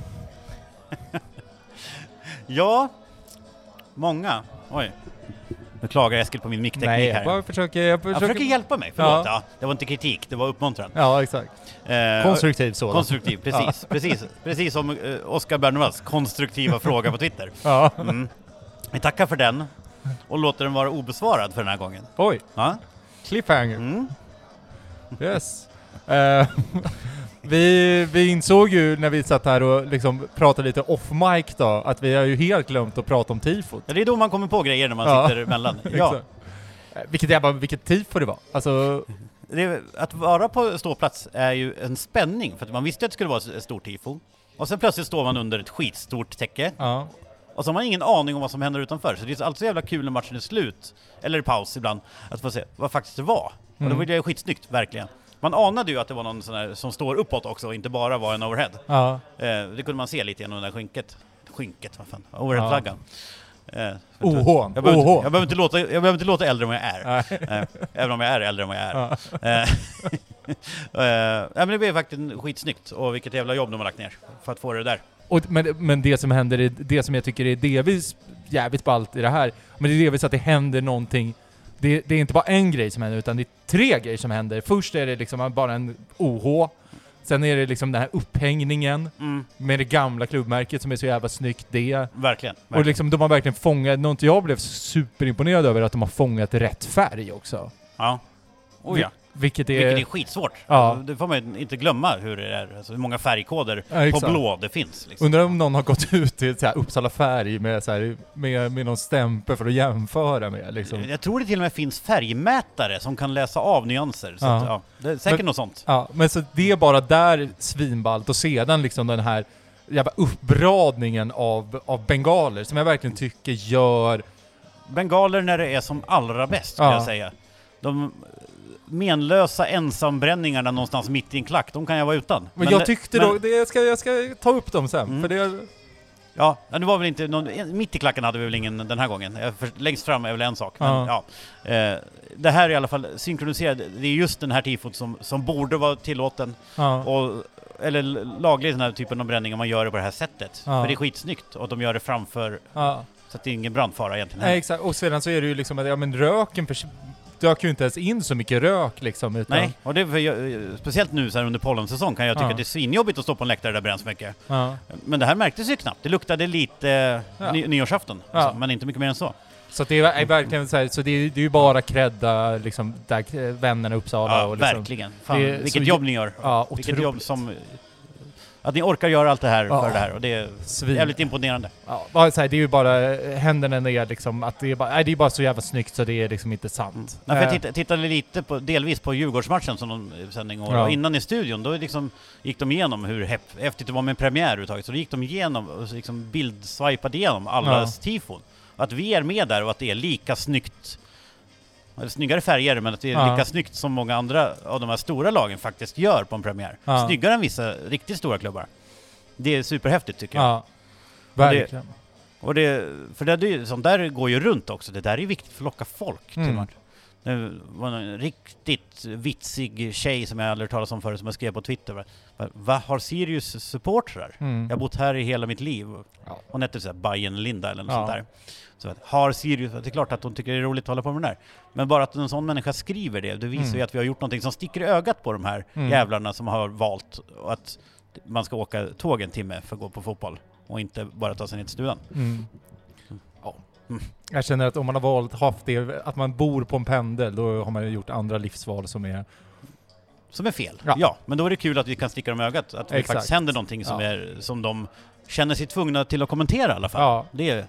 Ja, många. Oj. Nu klagar Eskil på min mickteknik Nej, här. jag försöker... Jag Jag försöker... försöker hjälpa mig, förlåt. Ja. Ja. det var inte kritik, det var uppmuntran. Ja, exakt. Eh, Konstruktiv sådan. Konstruktiv, precis. precis. Precis som eh, Oskar Bernevalls konstruktiva fråga på Twitter. Ja. Mm. Vi tackar för den och låter den vara obesvarad för den här gången. Oj, Ja? cliffhanger. Mm. Yes. Eh, vi, vi insåg ju när vi satt här och liksom pratade lite off mic då, att vi har ju helt glömt att prata om tifot. Ja, Det är då man kommer på grejer när man Ja. sitter emellan. Ja. Eh, Vilket jävla, vilket tifo det var. Alltså, Det, att vara på ståplats är ju en spänning, för att man visste att det skulle vara ett stort tifo. Och sen plötsligt står man under ett skitstort täcke, ja. och så har man ingen aning om vad som händer utanför. Så det är alltid så jävla kul när matchen är slut, eller i paus ibland, att få se vad faktiskt det var. Och Mm. då var det ju skitsnyggt, verkligen. Man anade ju att det var någon sån här som står uppåt också, och inte bara var en overhead. Ja. Eh, det kunde man se lite genom det där skynket. Skynket, vad fan? Overheadflaggan. Eh, OH. jag, behöver inte, jag, behöver inte låta, jag behöver inte låta äldre än vad jag är. Eh, även om jag är äldre än vad jag är. Ja. Eh, eh, men det blev faktiskt skitsnyggt, och vilket jävla jobb de har lagt ner för att få det där. Och, men, men det som händer, är, det som jag tycker är delvis jävligt ballt i det här, men det är delvis att det händer någonting det, det är inte bara en grej som händer, utan det är tre grejer som händer. Först är det liksom bara en OH, sen är det liksom den här upphängningen Mm, med det gamla klubbmärket som är så jävla snyggt det. verkligen. Och verkligen. liksom de har verkligen fångat, något jag blev superimponerad över, att de har fångat rätt färg också. ja. Oh, ja. Vilket är... Vilket är skitsvårt. Ja. Det får man inte glömma hur det är, alltså hur många färgkoder Ja, på blå det finns. Liksom. Undrar om någon har gått ut till så här Uppsala färg med, så här, med, med någon stämpel för att jämföra med liksom. Jag tror det till och med finns färgmätare som kan läsa av nyanser. Så Ja. Att, ja, det är säkert Men- något sånt. Ja, men så det är bara där svinballt och sedan liksom den här jävla uppradningen av, av bengaler som jag verkligen tycker gör... Bengaler när det är som allra bäst, skulle Ja. jag säga. De menlösa ensambränningarna någonstans mitt i en klack, de kan jag vara utan. Men, jag det- tyckte men- då, det, jag, ska, jag ska ta upp dem sen, Mm. för det... Ja, ja, det var väl inte någon, mitt i klacken hade vi väl ingen den här gången. Eh, Längst fram är väl en sak. Men, ja. Eh, det här är i alla fall synkroniserat. Det är just den här tifot som, som borde vara tillåten. Ja. Och, eller laglig den här typen av bränning om man gör det på det här sättet. Ja. För det är skitsnyggt och de gör det framför, ja. så att det är ingen brandfara egentligen. Nej, exakt. Och sedan så är det ju liksom att, ja men röken dök ju inte ens in så mycket rök liksom, utan... Nej, och det är för jag, speciellt nu så här under pollensäsong kan jag tycka Ja. att det är svinjobbigt att stå på en läktare där det bränns mycket. Ja. Men det här märktes ju knappt. Det luktade lite Ja. ny, nyårsafton, Ja. alltså, men inte mycket mer än så. Så det är, är verkligen så här, så det är, det är ju bara credda liksom, där, vännerna i Uppsala Ja, och liksom, verkligen. Fan, vilket jobb ni gör. Ja, Vilket otroligt. jobb som Att ni orkar göra allt det här Ja. för det här och det är Svin. jävligt imponerande. Ja, så här, det är ju bara, händerna ner liksom, att det är bara, nej, det är bara så jävla snyggt så det är liksom inte sant. Ja, för jag Eh, tittade, lite på, delvis på Djurgårdsmatchen som de eh, sände igår, Ja. och innan i studion, då liksom gick de igenom hur häf- häftigt det var med en premiär överhuvudtaget, så då gick de igenom liksom bildswipade igenom allas tifon. Att vi är med där och att det är lika snyggt, snyggare färger, men att det är Ja. lika snyggt som många andra av de här stora lagen faktiskt gör på en premiär. Ja. Snyggare än vissa riktigt stora klubbar. Det är superhäftigt tycker jag. Ja, verkligen. Och det, för det, det, sånt där går ju runt också, det där är viktigt för att locka folk till Mm. match. Det var en riktigt vitsig tjej som jag aldrig talas om förut som jag skrev på Twitter. Va, va, vad har Sirius supportrar? Mm. Jag har bott här i hela mitt liv. Ja. Hon hette såhär Bajen Linda eller något Ja. sånt där. Så att, har Sirius, det är klart att hon tycker det är roligt att hålla på med det där. Men bara att en sån människa skriver det, det visar Mm. ju att vi har gjort någonting som sticker i ögat på de här Mm. jävlarna som har valt att man ska åka tåg en timme för att gå på fotboll och inte bara ta sig ner till stugan. Mm. Ja. Mm. Jag känner att om man har valt, haft det, att man bor på en pendel, då har man ju gjort andra livsval som är... Som är fel. Ja. Ja. men då är det kul att vi kan sticka dem i ögat. Att det Exakt. faktiskt händer någonting som, Ja. är, som de känner sig tvungna till att kommentera i alla fall. Ja. Det är,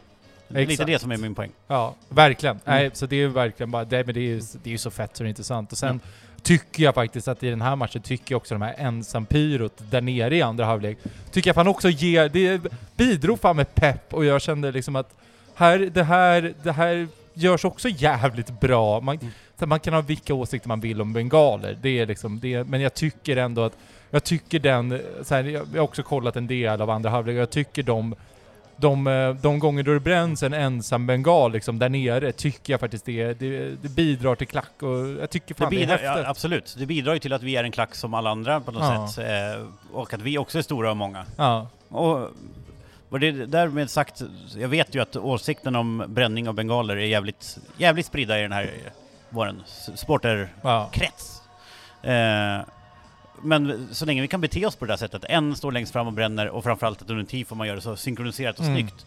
är lite Exakt. det som är min poäng. Ja, verkligen. Mm. Nej, så det är verkligen bara, det, men det är ju det är ju så fett så det är intressant. Och sen tycker jag faktiskt att i den här matchen tycker jag också de här ensampyrot där nere i andra halvlek, tycker jag fan också ger, det bidrog fan med pepp och jag kände liksom att här, det här, det här görs också jävligt bra. Man, Mm. man kan ha vilka åsikter man vill om bengaler, det är liksom det, men jag tycker ändå att, jag tycker den, så här, jag jag har också kollat en del av andra halvlek jag tycker de de, eh, de gånger då det bränns en ensam bengal liksom där nere tycker jag faktiskt det, det, det bidrar till klack och jag tycker Det fan det, bidrar, är ja, häftigt. absolut. Det bidrar ju till att vi är en klack som alla andra på något Ja. sätt. Eh, och att vi också är stora och många. Ja, Och vad det därmed sagt, jag vet ju att åsikten om bränning av bengaler är jävligt, jävligt spridda i den här våren supporterkrets. ja, Eh, men så länge vi kan bete oss på det där sättet, en står längst fram och bränner och framförallt att under en tifo man gör det så synkroniserat och Mm. snyggt.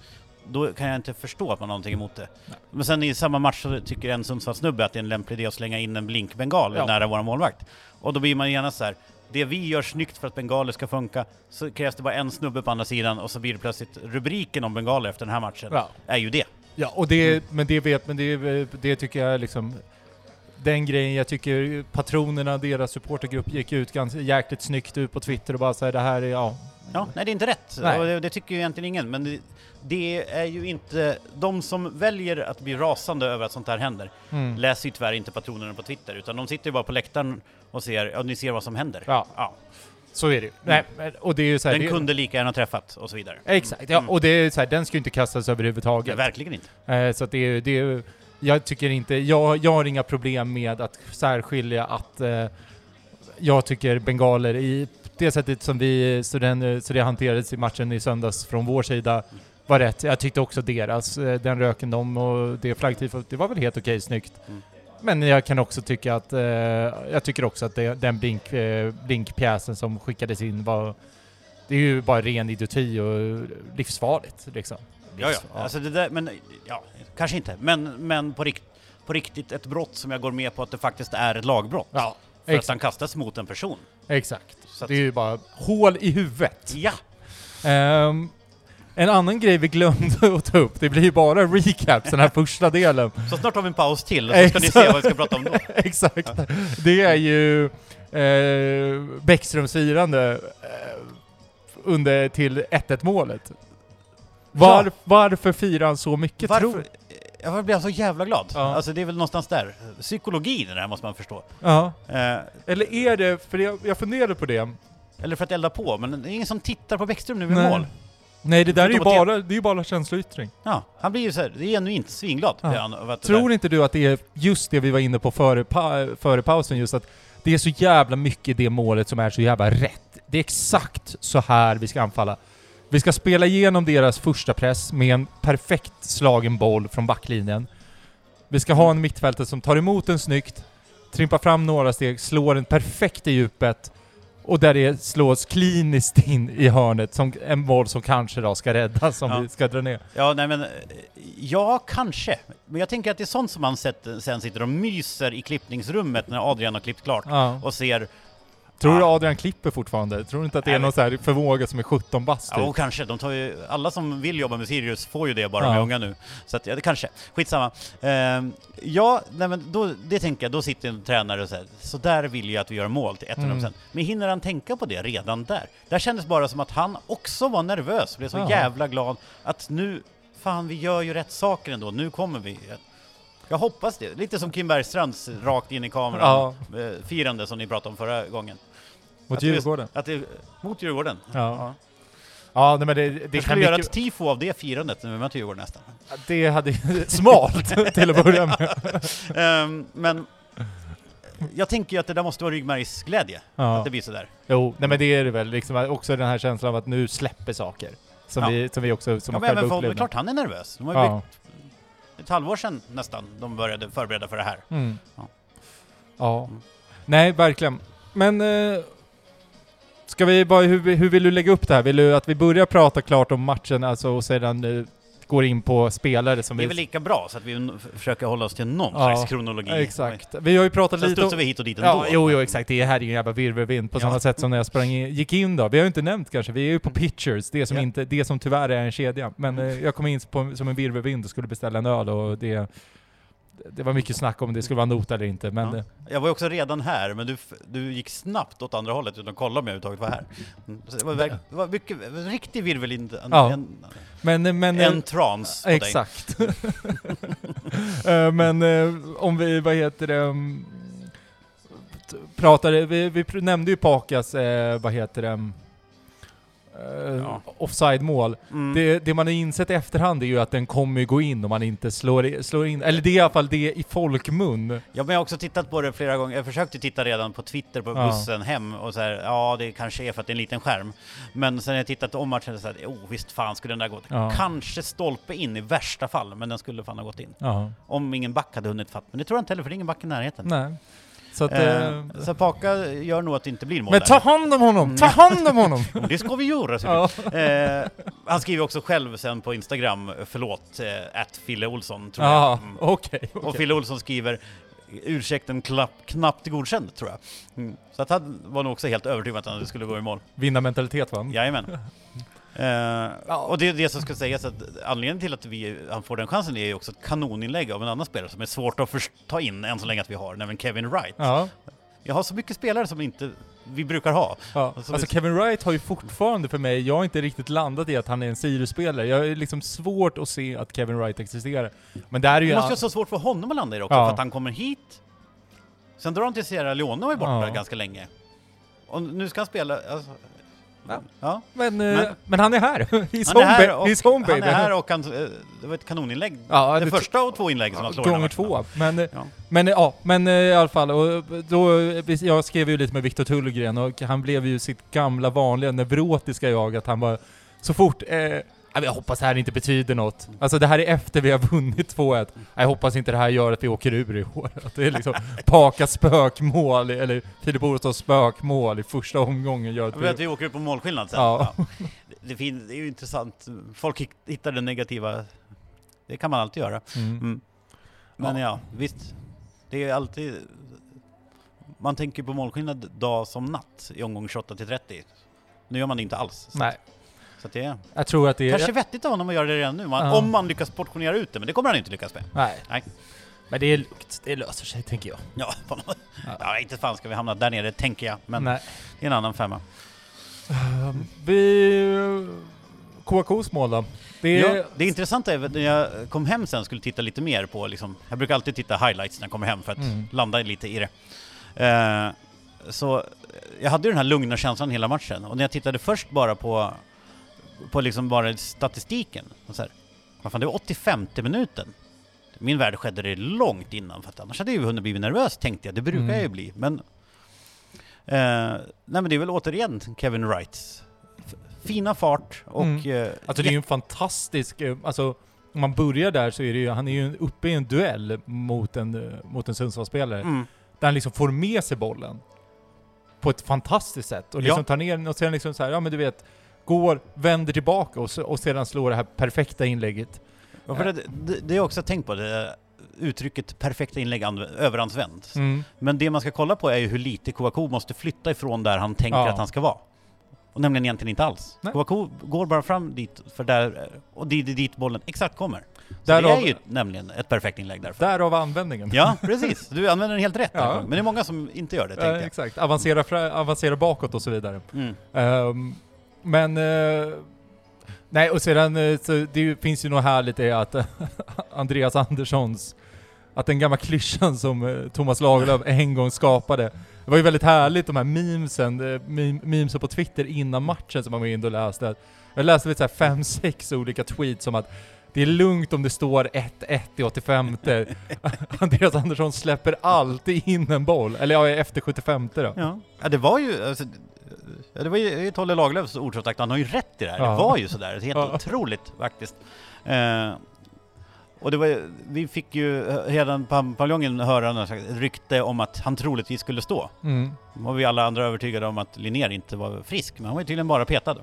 Då kan jag inte förstå att man har någonting emot det. Men sen i samma match så tycker en Sundsvallssnubbe att det är en lämplig idé att slänga in en blinkbengal Ja. nära vår målvakt. Och då blir man genast så här. det vi gör snyggt för att bengaler ska funka, så krävs det bara en snubbe på andra sidan och så blir det plötsligt rubriken om bengaler efter den här matchen. ja. Är ju det. ja och det, men det vet, men det, det tycker jag liksom den grejen, jag tycker patronerna, deras supportergrupp gick ut ganska jäkligt snyggt ut på Twitter och bara säger det här är, ja, Ja, nej det är inte rätt. Nej. Det, det tycker ju egentligen ingen. Men det, det är ju inte... De som väljer att bli rasande över att sånt här händer mm. läser ju tyvärr inte patronerna på Twitter, utan de sitter ju bara på läktaren och ser, ja ni ser vad som händer. Ja. ja. så är det ju. Nej, men- och det är ju så här, Den kunde lika gärna träffat och så vidare. Exakt, ja, Mm. och det är så här, den ska ju inte kastas Nej, överhuvudtaget. verkligen inte. Eh, så att det är, det är, jag tycker inte, jag, jag har inga problem med att särskilja att eh, jag tycker bengaler i det sättet som vi, så, den, så det hanterades i matchen i söndags från vår sida var rätt. Jag tyckte också deras, eh, den röken de och det flaggtifot, det var väl helt okej snyggt. Mm. Men jag kan också tycka att, eh, jag tycker också att det, den blink, eh, blinkpjäsen som skickades in var, det är ju bara ren idioti och livsfarligt liksom. Ja, ja. Alltså det där, men ja, kanske inte. Men, men på, rikt, på riktigt ett brott som jag går med på att det faktiskt är ett lagbrott. ja för att exakt. han kastas mot en person. Exakt. Så att- Det är ju bara hål i huvudet. Ja! Ehm, en annan grej vi glömde att ta upp, det blir ju bara recaps den här första delen. Så snart har vi en paus till, så ska ni se vad vi ska prata om då. Exakt. Det är ju eh, Bäckströms firande eh, under till 1-1 målet. Var. Varför firar han så mycket Varför? tro? Jag blir så jävla glad. Ja. Alltså det är väl någonstans där. Psykologin i det här måste man förstå. Ja. Eh, Eller är det, för jag, jag funderade på det. eller för att elda på, men det är ingen som tittar på Bäckström nu Nej. mål. Nej det där är ju bara, det är bara känsloyttring. Ja, han blir ju såhär, det är genuint svinglad. Ja. han Tror inte du att det är just det vi var inne på före, pa före pausen, just att det är så jävla mycket i det målet som är så jävla rätt. Det är exakt så här vi ska anfalla. Vi ska spela igenom deras första press med en perfekt slagen boll från backlinjen. Vi ska ha en mittfältare som tar emot den snyggt, trimpar fram några steg, slår den perfekt i djupet och där det slås kliniskt in i hörnet som en boll som kanske då ska räddas om Ja. vi ska dra ner. Ja, nej men... eh, Ja, kanske. Men jag tänker att det är sånt som man sett, sen sitter och myser i klippningsrummet när Adrian har klippt klart Ja. och ser Tror du. Adrian klipper fortfarande? Tror du inte att det är någon så här förmåga som är 17 bast? Ja, typ? och kanske. De tar ju, alla som vill jobba med Sirius får ju det bara Ja. med unga nu. Så att, ja, det kanske. Skitsamma. Ehm, ja, nej men då, det tänker jag, då sitter en tränare och säger så där vill jag att vi gör mål till 100%. Mm. Men hinner han tänka på det redan där? Där kändes bara som att han också var nervös, blev så Jaha. jävla glad att nu, fan vi gör ju rätt saker ändå, nu kommer vi. Jag hoppas det. Lite som Kim Bergstrands rakt in i kameran eh, firande som ni pratade om förra gången. Mot Att det- Djurgården? Att det, mot Djurgården. Ja. Ja, nej, men det, det Det kan skulle göra mycket, ett tifo av det firandet när vi möter Djurgården nästan. Det hade... smart till att börja med. Ehm, men jag tänker ju att det där måste vara ryggmärgsglädje, Ja. att det blir sådär. Jo, nej men det är det väl. Liksom, också den här känslan av att nu släpper saker. Som, Ja. vi, som vi också som Ja, men även folk, det är klart han är nervös. De har ju Ja. byggt ett halvår sedan nästan de började förbereda för det här. Mm. Ja. Ja. Mm. Nej, verkligen. Men... Eh, ska vi bara... Hur, hur vill du lägga upp det här? Vill du att vi börjar prata klart om matchen alltså, och sedan eh, går in på spelare som Det är vi... väl lika bra, så att vi försöker hålla oss till någon Ja, slags kronologi. Exakt. Vi har ju pratat Sen lite studsar vi hit och dit ändå. Ja, jo, jo, exakt. Det här är ju en jävla virvelvind på Ja. samma sätt som när jag sprang in, gick in då. Vi har ju inte nämnt kanske, vi är ju på Pitchers, det som, Ja. inte, det som tyvärr är en kedja. Men eh, jag kom in på, som en virvelvind och skulle beställa en öl och det, det var mycket snack om det skulle vara nota eller inte. Men Ja. Jag var ju också redan här, men du, du gick snabbt åt andra hållet utan att kolla om jag överhuvudtaget var här. Mm. Så det, var verk, det var mycket, riktig virvelvind, en, Ja. en, men, men eh, en trans på. Exakt. Eh, Men eh, om vi, vad heter det, mm, pratade, vi, vi nämnde ju Pakas, vad heter det, mm, eh, Ja. offside-mål. Mm. Det, det man har insett i efterhand är ju att den kommer gå in om man inte slår, slår in, eller det är i alla fall det i folkmun. Ja, men jag har också tittat på det flera gånger. Jag försökte titta redan på Twitter på Ja. bussen hem och så här, ja det kanske är för att det är en liten skärm. Men sen har jag tittat om matchen och så här, oh visst fan skulle den där gått. Ja. Kanske stolpe in i värsta fall, men den skulle fan ha gått in. Ja. Om ingen back hade hunnit fatt. Men det tror jag inte heller, för det är ingen back i närheten. Nej. Så att, Eh, eh, så Paka gör nog att det inte blir mål men där. ta hand om honom! Ta hand om honom! Och Det ska vi göra! Ja. eh, han skriver också själv sen på Instagram, förlåt, eh, att Fille Olsson tror Ja, jag. Mm. okej. Och okej. Fille Olsson skriver ursäkten klapp, knappt godkänd, tror jag. Mm. Så att han var nog också helt övertygad att han skulle gå i mål. Vinnarmentalitet va? Jajamän. Eh, och det är det som ska sägas att anledningen till att vi, han får den chansen är ju också ett kanoninlägg av en annan spelare som är svårt att först- ta in än så länge att vi har, nämligen Kevin Wright. Ja. Jag har så mycket spelare som inte vi brukar ha. Ja, alltså vi- Kevin Wright har ju fortfarande för mig, jag har inte riktigt landat i att han är en Sirius-spelare. Jag är liksom svårt att se att Kevin Wright existerar. Men där är ju... Det måste ju vara så svårt för honom att landa i det också, Ja. för att han kommer hit, sen drar han till Sierra Leone och är borta Ja. ganska länge. Och nu ska han spela, alltså, Ja. ja. men, men, Men- men han är här! He's Han är här och, He's home han är här och han, eh, det var ett kanoninlägg. ja, det första och två inlägg som han slår Gånger två. Men, eh, Ja. men eh, ja, men eh, i alla fall. Och då, jag skrev ju lite med Viktor Tullgren och han blev ju sitt gamla vanliga neurotiska jag, att han var så fort eh, jag hoppas det här inte betyder något. Alltså det här är efter vi har vunnit 2-1. Jag hoppas inte det här gör att vi åker ur i år. Att det är liksom Paka spökmål, eller Filip Orostad spökmål i första omgången gör att vet att vi... vi åker upp på målskillnad sen. Ja. Ja. Det, det, är ju intressant. Folk hitt- hittar det negativa. Det kan man alltid göra. Mm. Mm. Men ja. visst. Det är alltid... Man tänker på målskillnad dag som natt i omgång 28 till 30. Nu gör man det inte alls. Nej, så det är jag tror att det är... kanske vettigt av honom att göra det redan nu. Man, Ja. Om man lyckas portionera ut det, men det kommer han inte lyckas med. Nej. Nej. Men det är lugnt, det löser sig tänker jag. Ja, något- Ja. inte fan ska vi hamna där nere, tänker jag. Men Nej. det är en annan femma. Vi... KKs mål då? Det är... Ja, det intressanta är att när jag kom hem sen skulle titta lite mer på liksom, jag brukar alltid titta highlights när jag kommer hem för att Mm. landa lite i det. Eh, så jag hade ju den här lugna känslan hela matchen och när jag tittade först bara på, på liksom bara statistiken, och så här, vad fan det var 85 minuten. Min värld skedde det långt innan för att annars hade jag ju hunnit bli nervös tänkte jag, det brukar Mm. jag ju bli. Men, eh, nej men det är väl återigen Kevin Wrights fina fart och... Mm. eh, Alltså det är ju en fantastisk, eh, alltså om man börjar där så är det ju, han är ju uppe i en duell mot en, eh, mot en Sundsvallsspelare. mm. Där han liksom får med sig bollen. På ett fantastiskt sätt. Och liksom Ja. tar ner den och sen liksom så här, ja men du vet, går, vänder tillbaka och, och sedan slår det här perfekta inlägget. Ja, för det, det, det har jag också tänkt på. Det, uttrycket perfekta inlägg anv- överanvänds. Mm. Men det man ska kolla på är ju hur lite Kouakou måste flytta ifrån där han tänker Ja. att han ska vara. Och nämligen egentligen inte alls. Nej. Kouakou går bara fram dit, för där, och det är dit bollen exakt kommer. Så det Därav- är ju nämligen ett perfekt inlägg därför. Därav användningen. Ja, precis. Du använder den helt rätt. Ja. Men det är många som inte gör det, Ja, tänkte jag. exakt. Avancera, fra, avancera bakåt och så vidare. Mm. Ehm, men... eh, nej, och sedan eh, så det finns ju något härligt i att Andreas Anderssons... Att den gamla klyschan som eh, Thomas Lagerlöf en gång skapade. Det var ju väldigt härligt de här memesen, eh, mem memesen på Twitter innan matchen som man var inne och läste. Jag läste lite så fem, sex olika tweets som att det är lugnt om det står 1-1 i 85 Andreas Andersson släpper alltid in en boll. Eller ja, efter 75 då. Ja. ja, det var ju... Alltså, ja, det var ju Tolle Lagerlöfs ord som sagt, han har ju rätt i det här. Ja. Det var ju sådär, helt Ja. otroligt faktiskt. Eh, och det var vi fick ju eh, redan på paviljongen höra slags rykte om att han troligtvis skulle stå. Mm. Var vi alla andra övertygade om att Linnér inte var frisk, men han var ju tydligen bara petad.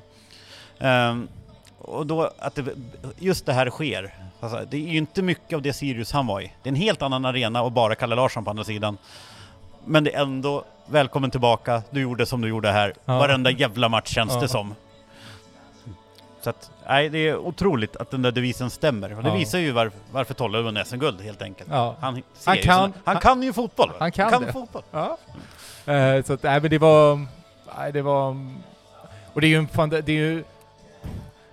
Ehm, och då att det, just det här sker, alltså, det är ju inte mycket av det Sirius han var i. Det är en helt annan arena och bara Kalle Larsson på andra sidan. Men det är ändå, välkommen tillbaka, du gjorde som du gjorde här. Ja. Varenda jävla match känns Ja. det som. Så att, nej, det är otroligt att den där devisen stämmer. Och det Ja. visar ju var, varför Tolle vann SM-guld helt enkelt. Ja. Han, Han kan- han han- kan ju fotboll. han kan det. fotboll. Ja. Eh, så att, nej men det var... Nej det var... Och det är ju en fan, det är ju...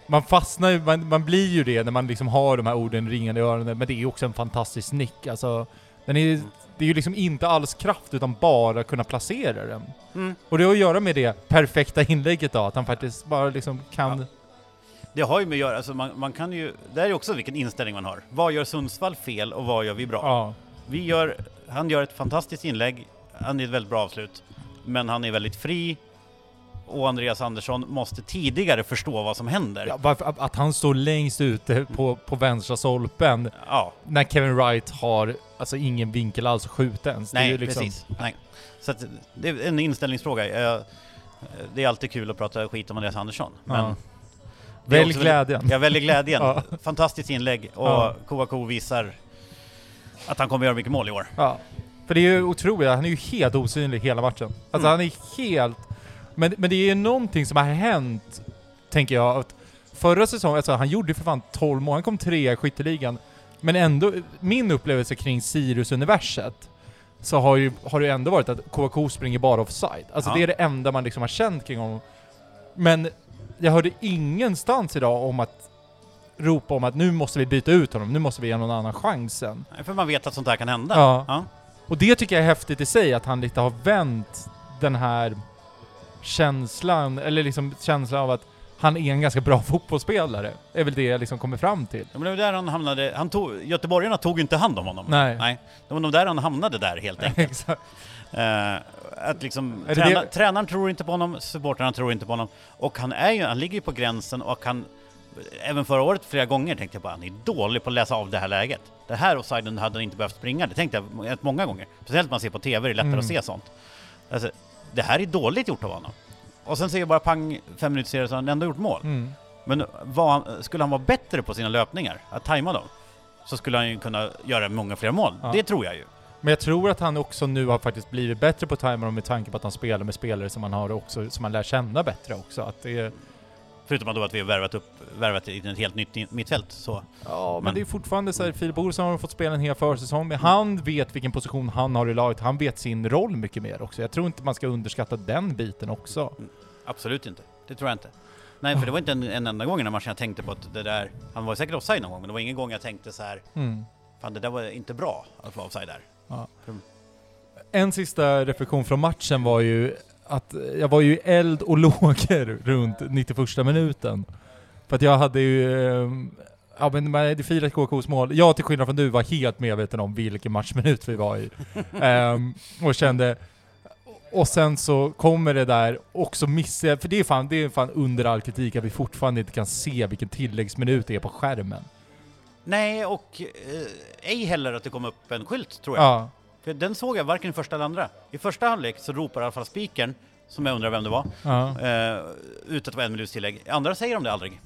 Man fastnar ju, man, man blir ju det när man liksom har de här orden ringande i öronen, men det är ju också en fantastisk nick. Alltså, den är, det är ju liksom inte alls kraft, utan bara kunna placera den. Mm. Och det har att göra med det perfekta inlägget då, att han faktiskt bara liksom kan... Det har ju med att göra, alltså man, man kan ju, det är ju också vilken inställning man har. Vad gör Sundsvall fel och vad gör vi bra? Ja. Vi gör, han gör ett fantastiskt inlägg, han är ett väldigt bra avslut, men han är väldigt fri och Andreas Andersson måste tidigare förstå vad som händer. ja att- han står längst ute på, på vänstra stolpen, Ja, när Kevin Wright har alltså ingen vinkel alls att skjuta ens. nej liksom, precis. Nej. Så att det är en inställningsfråga. Eh, Det är alltid kul att prata skit om Andreas Andersson, men Ja. Välj glädjen. Jag väljer glädjen. Ja. Fantastiskt inlägg och Ja. Kouakou visar att han kommer göra mycket mål i år. Ja. För det är ju otroligt, han är ju helt osynlig hela matchen. Alltså Mm. han är helt... Men, men det är ju någonting som har hänt, tänker jag. Att förra säsongen, alltså han gjorde för fan 12 mål, han kom trea i skytteligan. Men ändå, min upplevelse kring Sirius-universet, så har, ju, har det ju ändå varit att KK springer bara offside. Alltså Ja. det är det enda man liksom har känt kring honom. Men jag hörde ingenstans idag om att ropa om att nu måste vi byta ut honom, nu måste vi ge någon annan chansen. För man vet att sånt här kan hända. Ja. Ja. Och det tycker jag är häftigt i sig, att han lite har vänt den här känslan, eller liksom känslan av att han är en ganska bra fotbollsspelare. är väl det jag liksom kommer fram till. Ja, men det var där han hamnade. Han tog, göteborgarna tog ju inte hand om honom. Nej. Nej. Det var nog där han hamnade där helt enkelt. Exakt. Eh, att liksom, det träna, det- tränaren tror inte på honom, supportrarna tror inte på honom. Och han är ju, han ligger ju på gränsen och han, även förra året flera gånger tänkte jag bara, han är dålig på att läsa av det här läget. Det här offsiden hade han inte behövt springa, det tänkte jag många gånger. Speciellt när man ser på TV, det är lättare Mm. att se sånt. Alltså, det här är dåligt gjort av honom. Och sen ser jag bara pang, fem minuter senare så har han ändå gjort mål. Mm. Men han, skulle han vara bättre på sina löpningar, att tajma dem, så skulle han ju kunna göra många fler mål. Ja. Det tror jag ju. Men jag tror att han också nu har faktiskt blivit bättre på timern med tanke på att han spelar med spelare som han har också, som han lär känna bättre också. Att det är, Förutom då att vi har värvat upp, värvat in ett helt nytt mittfält så. ja, men, Men- det är fortfarande så här, Filip Olsson har fått spela en hel försäsong, men han vet vilken position han har i laget. Han vet sin roll mycket mer också. Jag tror inte man ska underskatta den biten också. Absolut inte. Det tror jag inte. Nej, för det var inte en, en enda gång i den matchen jag tänkte på att det där, han var säkert offside någon gång, men det var ingen gång jag tänkte så här, Mm. fan det där var inte bra att vara offside där. En sista reflektion från matchen var ju att jag var ju eld och lågor runt 91 minuten. För att jag hade ju... eh, Ja men man hade firat KKs mål. Jag till skillnad från du var helt medveten om vilken matchminut vi var i. Ehm, och kände... Och sen så kommer det där och så missar jag, för det är fan, det är fan under all kritik att vi fortfarande inte kan se vilken tilläggsminut det är på skärmen. Nej, och eh, ej heller att det kom upp en skylt tror jag. Ja. För den såg jag varken i första eller andra. I första halvlek så ropar i alla fall spikern, som jag undrar vem det var, ja. eh, ut att det var en minuts tillägg. I andra säger de det aldrig.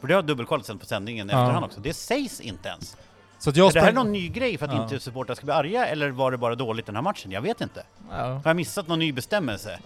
För det har jag dubbelkollat sen på sändningen Ja. efterhand också. Det sägs inte ens. Så att jag är det här någon ny grej för att Ja. inte supportrar ska bli arga, eller var det bara dåligt den här matchen? Jag vet inte. Ja. Har jag missat någon ny bestämmelse?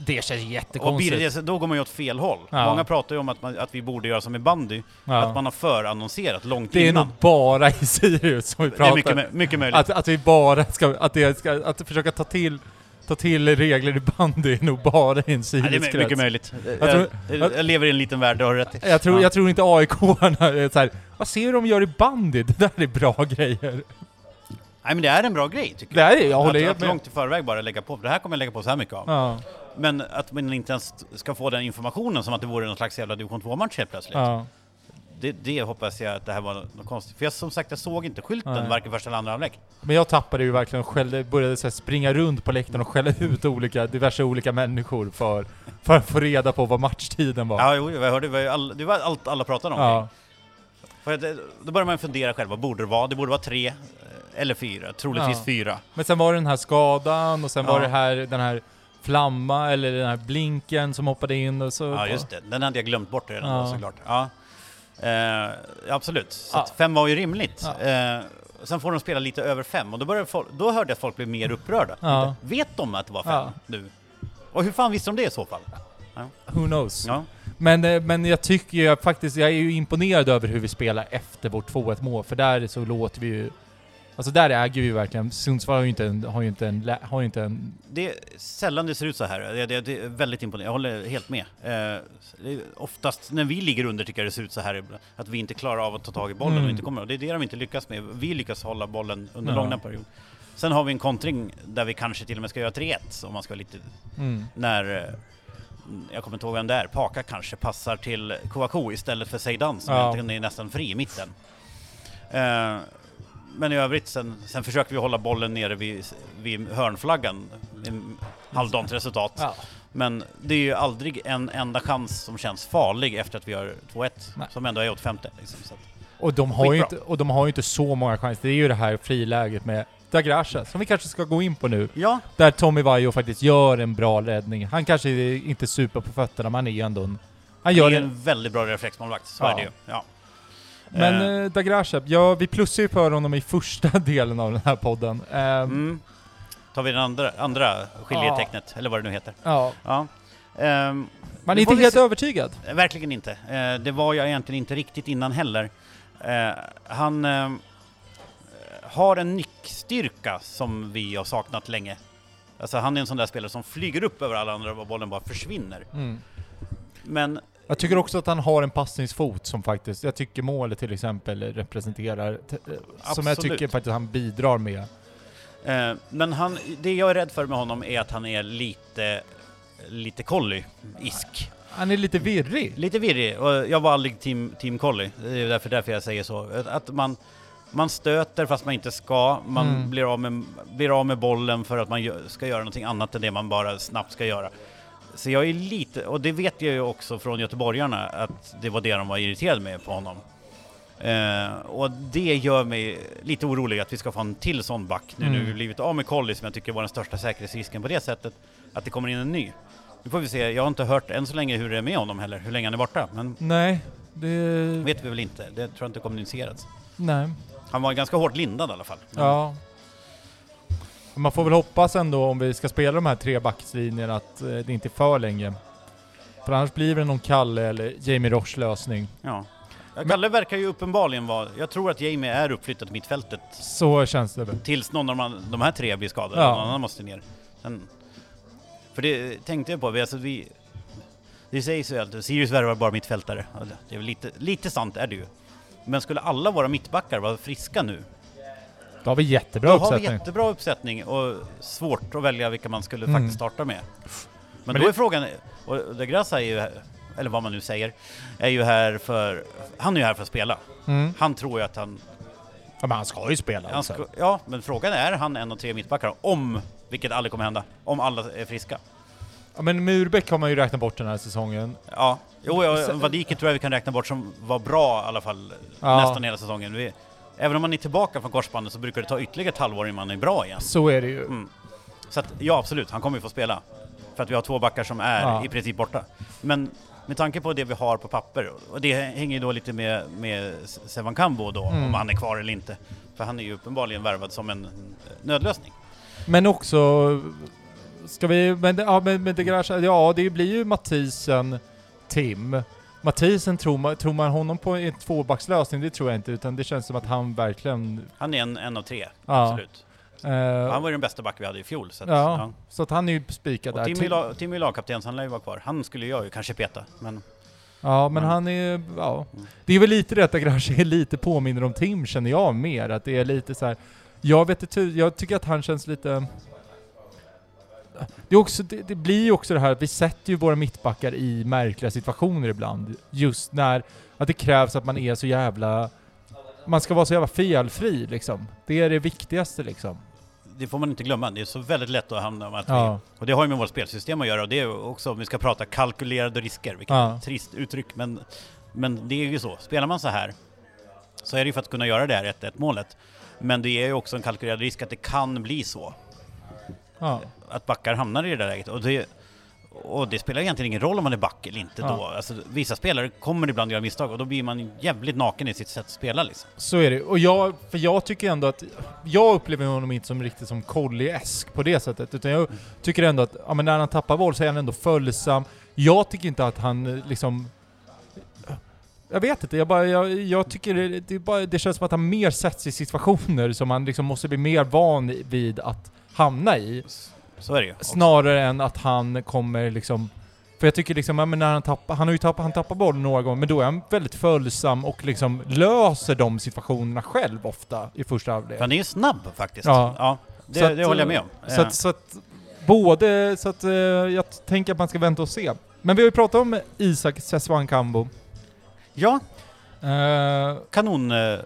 Det känns Och jättekonstigt. det, så- då går man ju åt fel håll. Ja. Många pratar ju om att, man, att vi borde göra som i bandy, Ja. att man har förannonserat långt Det är innan. nog bara i Sirius som vi det pratar. är mycket, mycket möjligt. Att, att vi bara ska, att det ska, att försöka ta till, ta till regler i bandy är nog bara i en Ja, det är Sirius my- mycket möjligt. Jag, tror- jag, jag lever i en liten värld, det har rätt. Jag tror, Ja. jag tror inte AIK-arna är såhär, vad ser du de gör i bandy? Det där är bra grejer. Nej men det är en bra grej tycker Det jag. här är, jag håller att, helt att med. långt i förväg bara lägga på, det här kommer jag lägga på så här mycket av. Ja, Men att man inte ens ska få den informationen som att det vore någon slags jävla division 2-match helt plötsligt. ja. Det, det hoppas jag att det här var något konstigt. För jag som sagt, jag såg inte skylten Nej. varken första eller andra halvlek. Men jag tappade ju verkligen och skällde, började så springa runt på läktaren och skälla ut olika, diverse olika människor för, för att få reda på vad matchtiden var. Ja, jo, jag hörde, det var, all, det var allt alla pratade om. Ja. För det- då börjar man fundera själv, vad borde det vara? Det borde vara tre eller fyra, troligtvis Ja. fyra. Men sen var det den här skadan och sen var Ja. det här, den här flamma eller den här blinken som hoppade in och så... Ja, just det. Den hade jag glömt bort redan Ja. då såklart. Ja. Eh, absolut. Så Ja. fem var ju rimligt. Ja. Eh, sen får de spela lite över fem och då, började folk, då hörde jag att folk blev mer upprörda. Ja. Vet de att det var fem nu? Och hur fan visste de det i så fall? Who knows? Men, eh, men jag tycker ju faktiskt, jag är ju imponerad över hur vi spelar efter vårt 2-1 mål, för där så låter vi ju... Alltså där äger vi verkligen, Sundsvall har ju inte en, har ju inte en, har ju inte en... Det är sällan det ser ut så här. Det, det, det är väldigt imponerande. Jag håller helt med. Eh, oftast när vi ligger under tycker jag det ser ut så här. Att vi inte klarar av att ta tag i bollen Mm. och inte kommer. Och det är det de inte lyckas med. Vi lyckas hålla bollen under Ja. långa perioder. Sen har vi en kontring där vi kanske till och med ska göra 3-1 om man ska vara lite... Mm. När... eh, Jag kommer inte ihåg vem det är. Paka kanske passar till Kouakou istället för Zeidan som Ja. är nästan fri i mitten. Eh, men i övrigt sen, sen försöker vi hålla bollen nere vid, vid hörnflaggan. Halvdant resultat. Ja. Men det är ju aldrig en enda chans som känns farlig efter att vi gör 2-1. Nej. Som ändå är åt femte. Liksom. Så att, Och de, har ju inte, och de har ju inte så många chanser. Det är ju det här friläget med Dagrasha, som vi kanske ska gå in på nu. ja, Där Tommy Vaiho faktiskt gör en bra räddning. Han kanske inte super på fötterna, men han är ju ändå en... Han det gör är en... en väldigt bra reflexmålvakt. Så Ja. är det ju. Ja. Men Eh, eh, Dagrasha, ja vi plussar ju för honom i första delen av den här podden. Eh, mm. Tar vi den andra, andra skiljetecknet, eller vad det nu heter. Ja. Ja. Ehm, Man är inte helt övertygad. Verkligen inte. Eh, det var jag egentligen inte riktigt innan heller. Eh, han eh, har en nickstyrka som vi har saknat länge. Alltså han är en sån där spelare som flyger upp över alla andra och bollen bara försvinner. Mm. Men Jag tycker också att han har en passningsfot som faktiskt, jag tycker målet till exempel representerar, t- eh, som jag Absolut. tycker faktiskt han bidrar med. Eh, men han, det jag är rädd för med honom är att han är lite, lite collie-isk. Han är lite virrig. Lite virrig, och jag var aldrig team, team collie. Det är därför, därför jag säger så. Att man, man stöter fast man inte ska, man Mm. blir, av med, blir av med bollen för att man ska göra någonting annat än det man bara snabbt ska göra. Så jag är lite, och det vet jag ju också från göteborgarna, att det var det de var irriterade med på honom. Eh, och det gör mig lite orolig att vi ska få en till sån back nu Mm. när vi blivit av med Collie som jag tycker var den största säkerhetsrisken på det sättet, att det kommer in en ny. Nu får vi se, jag har inte hört än så länge hur det är med honom heller, hur länge han är borta, men Nej, det... vet vi väl inte. Det tror jag inte kommunicerats. Nej. Han var ganska hårt lindad i alla fall. Ja. Man får väl hoppas ändå om vi ska spela de här tre backslinjerna att eh, det inte är för länge. För annars blir det någon Kalle eller Jamie Roche lösning. ja. Kalle verkar ju uppenbarligen vara, jag tror att Jamie är uppflyttad till mittfältet Så känns det väl. tills någon av de, de här tre blir skadade, Ja. någon annan måste ner. Sen, för det tänkte jag på, vi, alltså vi, det sägs ju att Sirius värvar bara mittfältare. Det- Det är väl lite, lite sant är det ju. Men skulle alla våra mittbackar vara friska nu, Då har vi jättebra då har vi uppsättning. jättebra uppsättning och svårt att välja vilka man skulle Mm. faktiskt starta med. Men, Men då är frågan, och De Grassa är ju, eller vad man nu säger, är ju här för, han är ju här för att spela. Mm. Han tror ju att han, Ja, men han ska ju spela. han alltså. ska, ja men frågan är, han en av tre mittbackar? Om, vilket aldrig kommer hända, om alla är friska. Ja, men Murbeck har man ju räknat bort den här säsongen. Ja, jo, ja, Vadike tror jag vi kan räkna bort som var bra i alla fall Ja. nästan hela säsongen. Vi, även om man är tillbaka från korsbandet så brukar det ta ytterligare ett halvår innan man är bra igen. Så är det ju. Mm. Så att, ja absolut, han kommer ju få spela. För att vi har två backar som är Ja. i princip borta. Men med tanke på det vi har på papper, och det hänger ju då lite med, med Sevan Kambo då, Mm. om han är kvar eller inte. För han är ju uppenbarligen värvad som en nödlösning. Men också, ska vi, men, ja, men, men det ja det blir ju Mathisen, Tim. Mathisen, tror man, tror man honom på en tvåbackslösning? Det tror jag inte, utan det känns som att han verkligen... Han är en, en av tre, Ja. absolut. eh, Han var ju den bästa back vi hade i fjol. Så att, Ja. ja. Så att han är ju spikad där. Tim är, Tim- la, Tim är lagkapten, så han lär ju vara kvar. Han skulle jag ju kanske peta, men Ja, men Mm. han är... Ja. Mm. Det är väl lite det att Agrashi är lite påminner om Tim, känner jag mer. Att det är lite så här. Jag vet inte, jag tycker att han känns lite... Det, också, det, det blir ju också det här att vi sätter ju våra mittbackar i märkliga situationer ibland. Just när att det krävs att man är så jävla... Man ska vara så jävla felfri liksom. Det är det viktigaste liksom. det får man inte glömma. Det är så väldigt lätt att hamna med att vi, Ja. Och det har ju med vårt spelsystem att göra och det är också om vi ska prata kalkylerade risker, vilket Ja. trist uttryck, men, men det är ju så. Spelar man så här så är det ju för att kunna göra det här 1-1 målet. Men det är ju också en kalkylerad risk att det kan bli så. Ja. Att backar hamnar i det där läget. Och det, och det spelar egentligen ingen roll om man är back eller inte Ja. då. Alltså, vissa spelare kommer ibland göra misstag och då blir man jävligt naken i sitt sätt att spela liksom. Så är det. Och jag, för jag tycker ändå att, jag upplever honom inte som riktigt som Collie-esk på det sättet, utan jag tycker ändå att, ja men när han tappar boll så är han ändå följsam. Jag tycker inte att han liksom... Jag vet inte, jag, bara, jag, jag tycker det, det, bara, det känns som att han mer sätts i situationer som han liksom måste bli mer van vid att hamna i. Så är det ju. Snarare än att han kommer liksom... För jag tycker liksom, ja, men när han tappar, han har ju tappat, han tappar bollen några gånger, men då är han väldigt följsam och liksom löser de situationerna själv ofta i första halvlek. Han är ju snabb faktiskt. Ja. Ja, det, Så att, det håller jag med om. Så att, så att både, så att eh, jag tänker att man ska vänta och se. Men vi har ju pratat om Isak Seswan-Kambo. Ja, Uh, kanon match.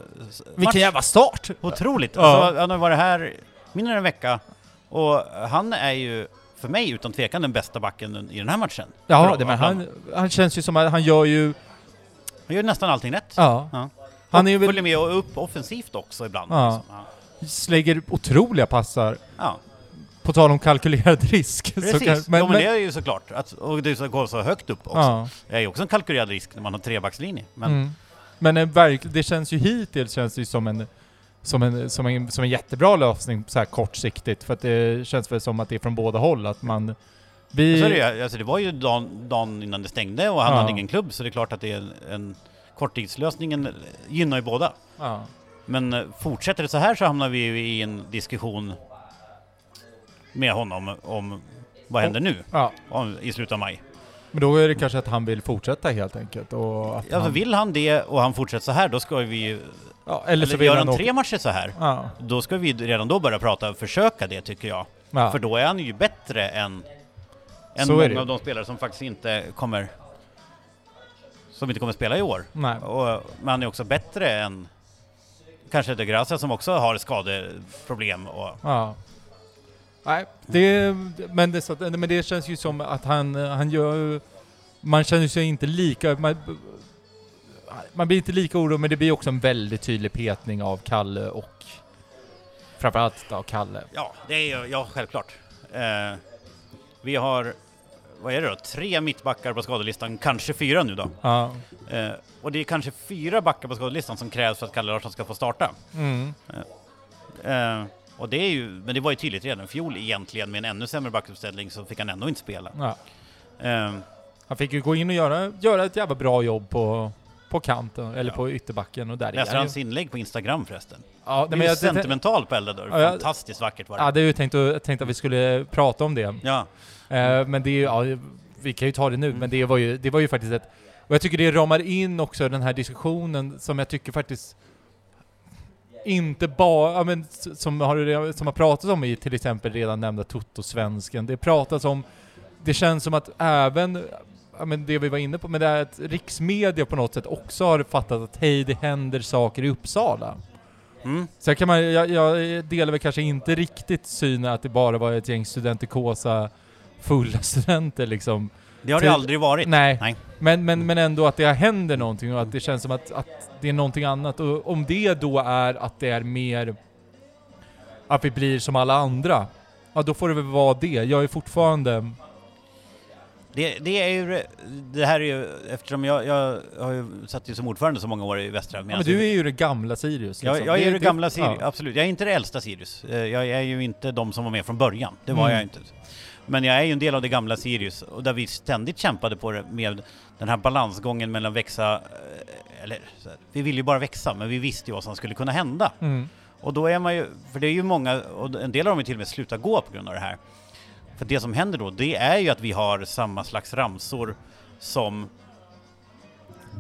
vilken jävla start! Otroligt! Ja. Alltså, han har varit här mindre än en vecka och han är ju för mig utan tvekan den bästa backen i den här matchen. Ja, det, men han, han känns ju som att han gör ju... Han gör nästan allting rätt. Ja. Ja. Han och är ju följer med och upp offensivt också ibland. Ja. Liksom. Ja. slägger otroliga passar. Ja. På tal om kalkylerad risk. Precis, kan- men, ja, men det är ju såklart. Att, och det går så högt upp också. ja. Det är ju också en kalkylerad risk när man har trebackslinje. Men Mm. Men en verk, det känns ju hittills känns det ju som en, som en, som en, som en jättebra lösning så här kortsiktigt. För att det känns väl som att det är från båda håll att man... Vi, så det, alltså, det var ju dagen, dagen innan det stängde och han Ja. hade ingen klubb så det är klart att det är en, en korttidslösningen gynnar ju båda. ja. Men eh, fortsätter det så här så hamnar vi ju i en diskussion med honom om vad händer nu ja. om, i slutet av maj. Men då är det kanske att han vill fortsätta helt enkelt. Och att Alltså han, vill han det och han fortsätter så här då ska vi ju... ja, eller så Eller vill gör han tre matcher så här Ja. då ska vi redan då börja prata, försöka det tycker jag. ja. För då är han ju bättre än, än Så många av de spelare som faktiskt inte kommer som inte kommer spela i år. Nej. Och, men han är också bättre än kanske De Gracia som också har skadeproblem och Ja. Nej, det, men, det, så men det känns ju som att han, han gör Man känner sig inte lika... Man, man blir inte lika orolig, men det blir också en väldigt tydlig petning av Kalle och... Framförallt av Kalle. Ja, det är ju, ja självklart. Eh, vi har, vad är det då, tre mittbackar på skadelistan, kanske fyra nu då. Ja. Eh, och det är kanske fyra backar på skadelistan som krävs för att Kalle Larsson ska få starta. Mm. Eh, och det är ju, men det var ju tydligt redan i fjol egentligen med en ännu sämre backuppställning så fick han ändå inte spela. ja. Eh, Han fick ju gå in och göra, göra ett jävla bra jobb på, på kanten, eller Ja. på ytterbacken och där läste är han hans inlägg på Instagram förresten. Ja, Det är ju jag, sentimental på Eldador, Ja, fantastiskt vackert var det. ja, det är ju tänkt, att- jag tänkte att vi skulle prata om det. Ja, Eh, men det är ju, ja, vi kan ju ta det nu, Mm. men det var ju, det var ju faktiskt ett... Och jag tycker det ramar in också den här diskussionen som jag tycker faktiskt inte bara, ja, men, som har, som har pratats om i till exempel redan nämnda Toto-svensken. Det pratas om, det känns som att även, ja, men det vi var inne på, men det är att riksmedia på något sätt också har fattat att hej, det händer saker i Uppsala. mm. Sen kan man, jag, jag delar väl kanske inte riktigt synen att det bara var ett gäng studentikosa fulla studenter liksom. det har det aldrig varit. Nej. Nej. Men, men, men ändå att det händer någonting och att det känns som att, att det är någonting annat. Och om det då är att det är mer att vi blir som alla andra, ja då får det väl vara det. Jag är fortfarande... Det, det är ju, det här är ju, eftersom jag, jag har ju satt ju som ordförande så många år i Västra. Ja, men du är ju det gamla Sirius. jag, liksom. jag är ju det gamla Sirius, ja. absolut. Jag är inte det äldsta Sirius. Eh, Jag är ju inte de som var med från början. Det var Mm. jag inte. Men jag är ju en del av det gamla Sirius och där vi ständigt kämpade på det med den här balansgången mellan växa, eh, eller här, vi ville ju bara växa men vi visste ju vad som skulle kunna hända. Mm. Och då är man ju, för det är ju många, och en del av dem är till och med slutar gå på grund av det här. För det som händer då, det är ju att vi har samma slags ramsor som,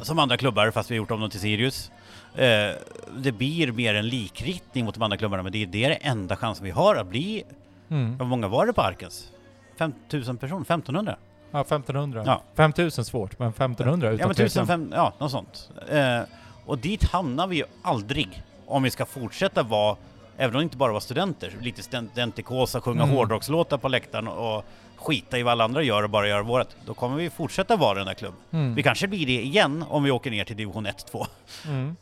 som andra klubbar, fast vi har gjort om dem till Sirius. Eh, det blir mer en likriktning mot de andra klubbarna, men det är det är enda chansen vi har att bli, Mm. hur många var det på Arkens? 5000 personer? 1500? Ja, 1500. Ja. 5000 svårt, men 1500 Ja utan men tvekan. 1500, ja något sånt. Eh, och dit hamnar vi ju aldrig om vi ska fortsätta vara, även om det inte bara var studenter, lite studentikosa, sjunga Mm. hårdrockslåtar på läktaren och skita i vad alla andra gör och bara göra vårt. Då kommer vi fortsätta vara den där klubben. Mm. Vi kanske blir det igen om vi åker ner till division 1-2. Mm.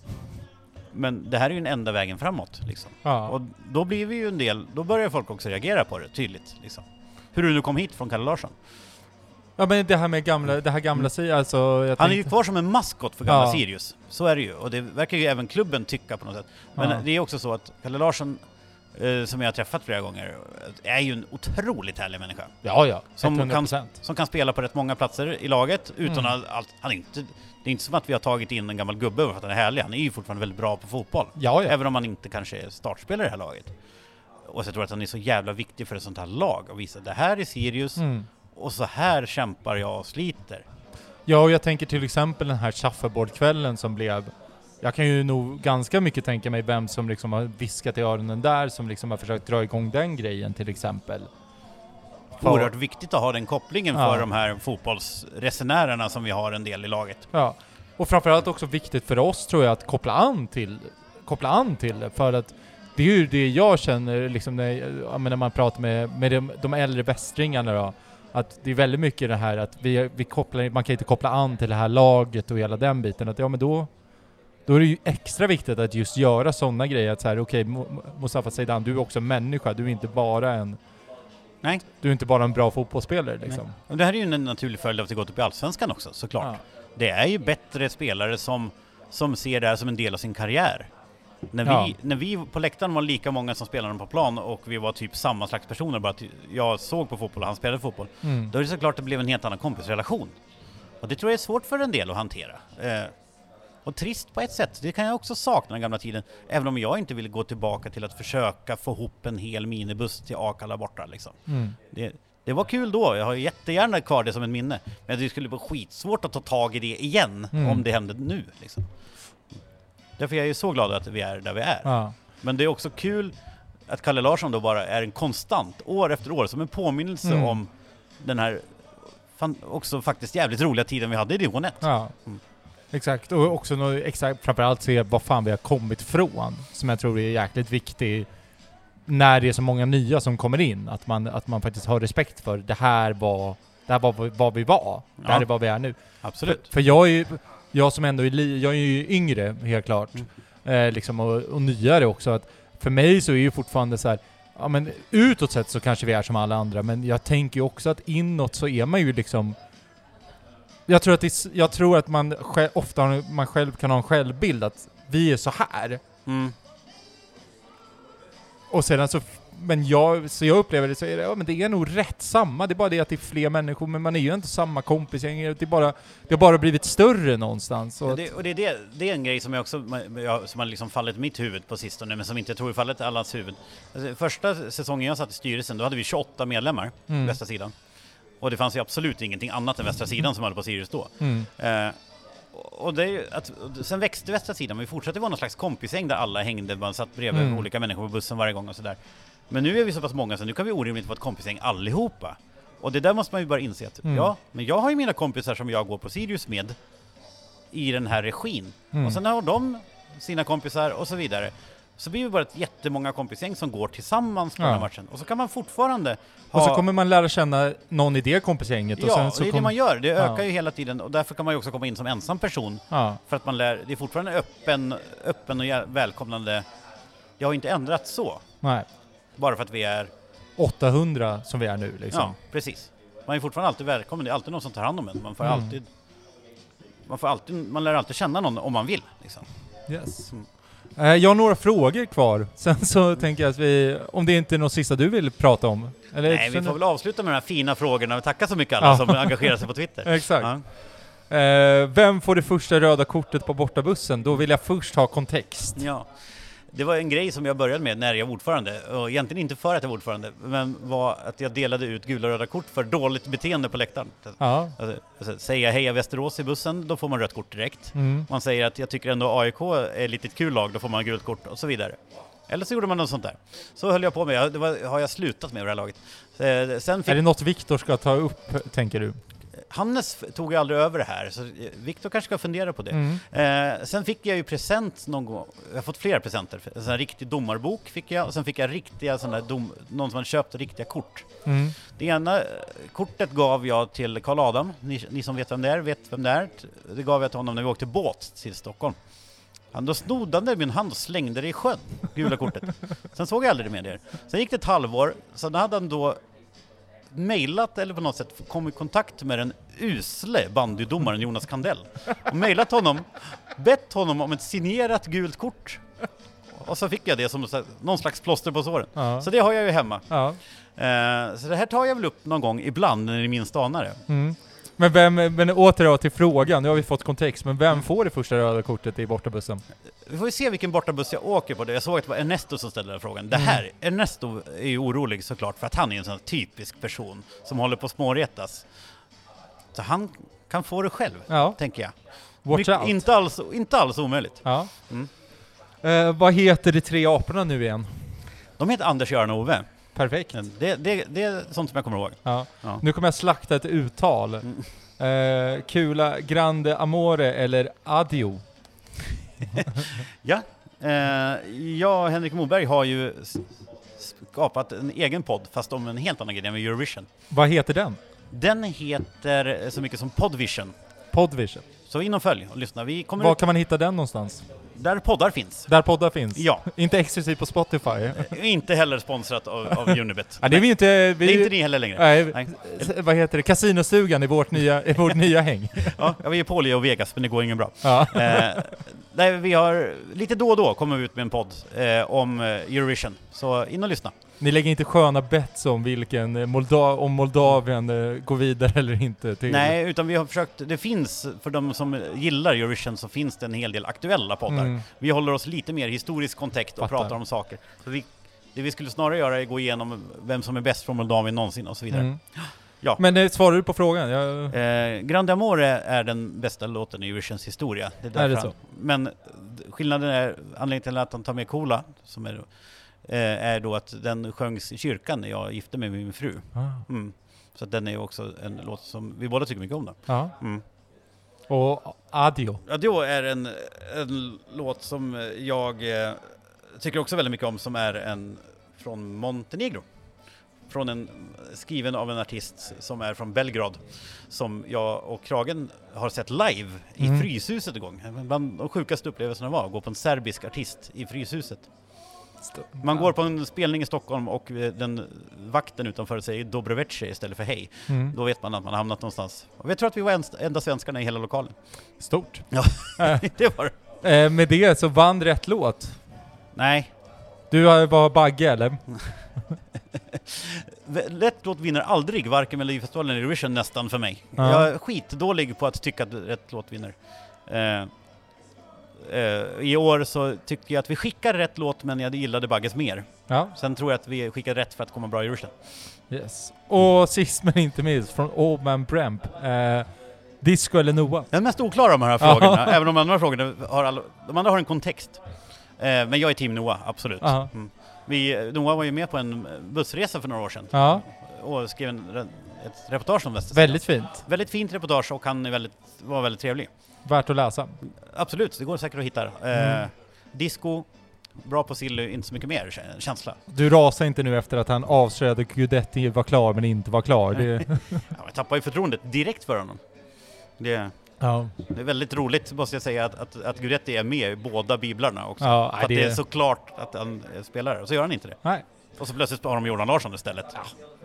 Men det här är ju den enda vägen framåt liksom. Ja. Och då blir vi ju en del, då börjar folk också reagera på det tydligt liksom. Hur du nu kom hit från Kalle Larsson. Ja, men det här med gamla, det här gamla Sirius, alltså... Jag Mm. Han är ju tänkte- kvar som en maskot för gamla Ja. Sirius. Så är det ju. Och det verkar ju även klubben tycka på något sätt. Men Ja. det är också så att Kalle Larsson, eh, som jag har träffat flera gånger, är ju en otroligt härlig människa. Ja, ja. Som 100%. Som kan spela på rätt många platser i laget utan Mm. att allt, han är inte, det är inte som att vi har tagit in en gammal gubbe för att han är härlig. Han är ju fortfarande väldigt bra på fotboll. Ja, ja. Även om han inte kanske är startspelare i det här laget. Och så jag tror att han är så jävla viktig för ett sånt här lag och visa det här är Sirius Mm. Och så här kämpar jag och sliter. Ja, och jag tänker till exempel den här shuffleboardkvällen som blev... Jag kan ju nog ganska mycket tänka mig vem som liksom har viskat i öronen där, som liksom har försökt dra igång den grejen till exempel. För- Oerhört viktigt att ha den kopplingen Ja. för de här fotbollsresenärerna som vi har en del i laget. Ja. Och framförallt också viktigt för oss tror jag att koppla an till, koppla an till det, för att det är ju det jag känner liksom när, när man pratar med, med de, de äldre västringarna då, att det är väldigt mycket det här att vi, vi kopplar, man kan inte koppla an till det här laget och hela den biten, att ja men då då är det ju extra viktigt att just göra sådana grejer, att så här, okej Mo- Mustafa Zeidan, du är också en människa, du är inte bara en Nej. Du är inte bara en bra fotbollsspelare liksom. Och det här är ju en naturlig följd av att det gått upp i Allsvenskan också, såklart. Ja. Det är ju bättre spelare som, som ser det här som en del av sin karriär. När vi, Ja. när vi på läktaren var lika många som spelade på plan och vi var typ samma slags personer, bara att jag såg på fotboll och han spelade fotboll, Mm. då är det såklart det blev en helt annan kompisrelation. Och det tror jag är svårt för en del att hantera. Eh, och trist på ett sätt, det kan jag också sakna den gamla tiden, även om jag inte vill gå tillbaka till att försöka få ihop en hel minibuss till Akalla borta liksom. Mm. Det, det var kul då, jag har jättegärna kvar det som ett minne. Men det skulle vara skitsvårt att ta tag i det igen Mm. om det hände nu. Liksom. Därför är jag ju så glad att vi är där vi är. Ja. Men det är också kul att Kalle Larsson då bara är en konstant, år efter år, som en påminnelse Mm. om den här också faktiskt jävligt roliga tiden vi hade i division 1. Ja. Mm. Exakt, och också nå- exakt, framförallt se vad fan vi har kommit från, som jag tror är jäkligt viktigt när det är så många nya som kommer in, att man, att man faktiskt har respekt för det här var, det här var vad- vad vi var, det här Ja. är vad vi är nu. Absolut. För, för jag är ju, jag som ändå är, li, jag är ju yngre, helt klart, Mm. eh, liksom, och, och nyare också, att för mig så är ju fortfarande så här, ja men utåt sett så kanske vi är som alla andra, men jag tänker ju också att inåt så är man ju liksom jag tror att, det, jag tror att man själv, ofta man själv kan ha en självbild att vi är så här. Mm. Och sedan så, men jag, så jag upplever det så är det, ja men det är nog rätt samma. Det är bara det att det är fler människor, men man är ju inte samma kompisgäng. Det är bara, det har bara blivit större någonstans. Och Ja, det, och det, är det, det är en grej som jag också jag, som har liksom fallit mitt huvud på sistone, men som inte tror fallit allas huvud. Alltså, första säsongen jag satt i styrelsen, då hade vi 28 medlemmar, Mm. västra sidan. Och det fanns ju absolut ingenting annat än västra sidan som höll på Sirius då. mm, Eh, och det är ju att, sen växte västra sidan, men vi fortsatte vara någon slags kompisgäng där alla hängde, man satt bredvid Mm. olika människor på bussen varje gång och sådär. Men nu är vi så pass många så nu kan vi orimligt vara ett kompisgäng allihopa. Och det där måste man ju bara inse att, Mm. ja, men jag har ju mina kompisar som jag går på Sirius med i den här regin. Mm. Och sen har de sina kompisar och så vidare. Så blir vi bara ett jättemånga kompisgäng som går tillsammans på Ja. den här matchen. Och så kan man fortfarande ha... och så kommer man lära känna någon i det kompisgänget. Och ja, sen så det är det kommer- man gör. Det ökar Ja. ju hela tiden och därför kan man ju också komma in som ensam person Ja, för att man lär, det är fortfarande öppen, öppen och välkomnande. Det har inte ändrats så, nej. Bara för att vi är, 800 som vi är nu liksom. ja precis. Man är fortfarande alltid välkommen, det är alltid någon som tar hand om en. Man får Mm. alltid... Man, får alltid, man lär alltid känna någon om man vill. Liksom. Yes. Mm. Jag har några frågor kvar. Sen så tänker jag att vi, om det inte är något sista du vill prata om? Eller, Nej, vi får väl avsluta med de här fina frågorna och tacka så mycket alla Ja. som engagerar sig på Twitter. Exakt. Ja. Eh, vem får det första röda kortet på bortabussen? Då vill jag först ha kontext. Ja. Det var en grej som jag började med när jag var ordförande, och egentligen inte för att jag var ordförande, men var att jag delade ut gula och röda kort för dåligt beteende på läktaren. Ja. Alltså, alltså, säger jag heja Västerås i bussen, då får man rött kort direkt. Mm. Man säger att jag tycker ändå AIK är ett litet kul lag, då får man gult kort och så vidare. Eller så gjorde man något sånt där. Så höll jag på med, det var, har jag slutat med det här laget. Eh, Sen fick Är det något Viktor ska ta upp, tänker du? Hannes tog ju aldrig över det här, så eh, Viktor kanske ska fundera på det. Mm. Eh, sen fick jag ju present någon gång, jag har fått flera presenter. En sån här riktig domarbok fick jag, och sen fick jag riktiga här dom, någon som hade köpt riktiga kort. Mm. Det ena eh, kortet gav jag till Karl Adam, ni, ni som vet vem det är, vet vem det är. Det gav jag till honom när vi åkte båt till Stockholm. Han då snodde han det i min hand och slängde det i sjön, gula kortet. Sen såg jag aldrig det mer det. Sen gick det ett halvår, sen hade han då mejlat eller på något sätt kommit i kontakt med den usle bandydomaren Jonas Kandell och mejlat honom, bett honom om ett signerat gult kort. Och så fick jag det som någon slags plåster på såren. Ja. Så det har jag ju hemma. Ja. Eh, så det här tar jag väl upp någon gång ibland när ni minst anar det. Mm. Men vem, men åter då till frågan, nu har vi fått kontext, men vem får det första röda kortet i bortabussen? Vi får ju se vilken bortabuss jag åker på. Jag såg att det var Ernesto som ställde den frågan. Det här, Ernesto är ju orolig såklart för att han är en sån typisk person som håller på att småretas. Så han kan få det själv, Ja, tänker jag. watch Mycket- out. Inte alls, inte alls omöjligt. Ja. Mm. Eh, vad heter de tre aporna nu igen? De heter Anders, Göran och Ove. Perfekt. Det, det, det är sånt som jag kommer ihåg. Ja. Ja. Nu kommer jag slakta ett uttal. Mm. Eh, Kula Grande Amore eller Adio? Ja, eh, jag och Henrik Moberg har ju skapat en egen podd, fast om en helt annan grej, med Eurovision. Vad heter den? Den heter så mycket som Podvision. Podvision. Så in och följ och lyssna. Vi kommer Var ut kan man hitta den någonstans? Där poddar finns. Där poddar finns? Ja, Inte exklusivt på Spotify? inte heller sponsrat av, av Unibet. ja, det är vi inte... Vi, det är inte ni heller längre. Nej, Nej. vad heter det? Kasinostugan i vårt nya, i vårt nya häng. Ja, var ju på Leo Vegas, men det går ingen bra. Ja. Eh, vi har, lite då och då kommer vi ut med en podd eh, om eh, Eurovision. Så in och lyssna. Ni lägger inte sköna bets om vilken, eh, Molda om Moldavien eh, går vidare eller inte till... Nej, utan vi har försökt, det finns, för de som gillar Eurovision så finns det en hel del aktuella poddar. Mm. Vi håller oss lite mer historisk kontext och Fattar. pratar om saker. Så vi, det vi skulle snarare göra är att gå igenom vem som är bäst från Moldavien någonsin och så vidare. Mm. Ja. Men eh, svarar du på frågan? Jag... Eh, Grande Amore är den bästa låten i Eurovisions historia. Det är, Är det så? Men skillnaden är, anledningen till att han tar med Cola, som är, är då att den sjöngs i kyrkan när jag gifte mig med min fru. Ah. Mm. Så den är också en låt som vi båda tycker mycket om. Då. Ja. Mm. Och Adio. Då är en, en låt som jag eh, tycker också väldigt mycket om, som är en från Montenegro. Från en, skriven av en artist som är från Belgrad, som jag och Kragen har sett live i Mm. Fryshuset en gång. Bland de sjukaste upplevelserna var att gå på en serbisk artist i Fryshuset. Man går på en spelning i Stockholm och den vakten utanför säger Dobroveche istället för hej. Mm. Då vet man att man har hamnat någonstans. Och jag tror att vi var en, enda svenskarna i hela lokalen. Stort. Ja. Det var det. eh, med det så vann rätt låt. Nej, Du har- var Bagge eller? Rätt låt vinner aldrig, varken Melodifestivalen eller Eurovision nästan för mig. Ja. Jag är skitdålig på att tycka att rätt låt vinner. Eh, eh, I år så tycker jag att vi skickar rätt låt, men jag gillade Bagges mer. Ja. Sen tror jag att vi skickar rätt för att komma bra i Eurovision. Yes. Och sist men inte minst, från Old Man Bramp. Eh, disco eller Noah? Den mest oklara av de här frågorna, även om de andra frågorna har, alla, de andra har en kontext. Eh, men jag är team Noah, absolut. Mm. Vi, Noah var ju med på en bussresa för några år sedan Ja, och skrev en, ett reportage om Västerås. väldigt fint. Väldigt fint reportage och han väldigt, var väldigt trevlig. Värt att läsa. Absolut, det går säkert att hitta. Eh, Mm. disco, bra på Silly, inte så mycket mer kä- känsla. Du rasar inte nu efter att han avslöjade att Guidetti var klar men inte var klar. Det, Ja, jag tappar ju förtroendet direkt för honom. Det, ja. det är väldigt roligt, måste jag säga, att, att, att Guidetti är med i båda biblarna också. Ja, för att det- det är så klart att han är spelare, och så gör han inte det. Nej. Och så plötsligt har de Jordan Larsson istället.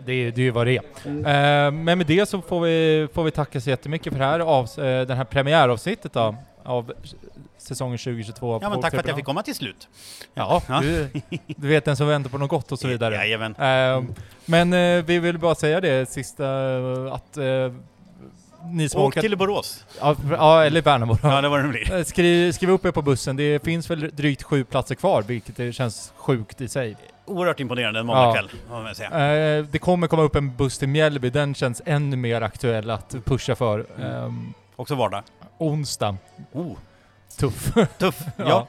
Det, är- det är ju vad det är. Eh, men med det så får vi, får vi tacka så jättemycket för det här, av, eh, den här premiäravsnittet då, av säsongen 2022 Ja men tack för att jag fick komma till slut. Ja, Ja. Du, du vet den som väntar på något gott och så vidare. Jajamän. Eh, men vi vill bara säga det sista, att ni som Åk orkat... till Borås. Ja, ja, eller Värnamo. Ja, det var det blir. Skriv, skriv upp er på bussen, det finns väl drygt sju platser kvar, vilket det känns sjukt i sig. Oerhört imponerande en Ja. måndagkväll, man säga. Eh, det kommer komma upp en buss till Mjällby, den känns ännu mer aktuell att pusha för. Ehm, Också vardag. onsdag, Oh, tuff. tuff. Ja.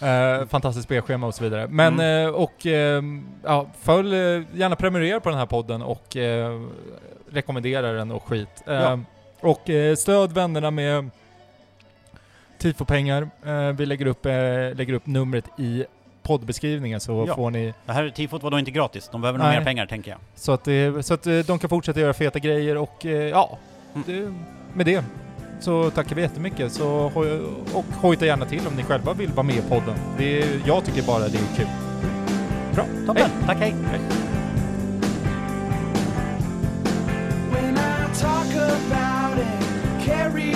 ja. Eh, fantastiskt spelschema och så vidare. Men, Mm. eh, och ehm, ja, följ, eh, gärna prenumerera på den här podden och eh, rekommendera den och skit. Eh, Ja. Och eh, stöd vännerna med tifo-pengar. Eh, vi lägger upp, eh, lägger upp numret i poddbeskrivningen så Ja. får ni Det här tifot var då inte gratis. De behöver nog mer pengar, tänker jag. Så att, det, så att eh, de kan fortsätta göra feta grejer och eh, ja, Mm. det, med det så tackar vi jättemycket. Så, och hojta gärna till om ni själva vill vara med i podden. Det, jag tycker bara det är kul. Bra, Toppen. Tack, hej. I talk about it, carry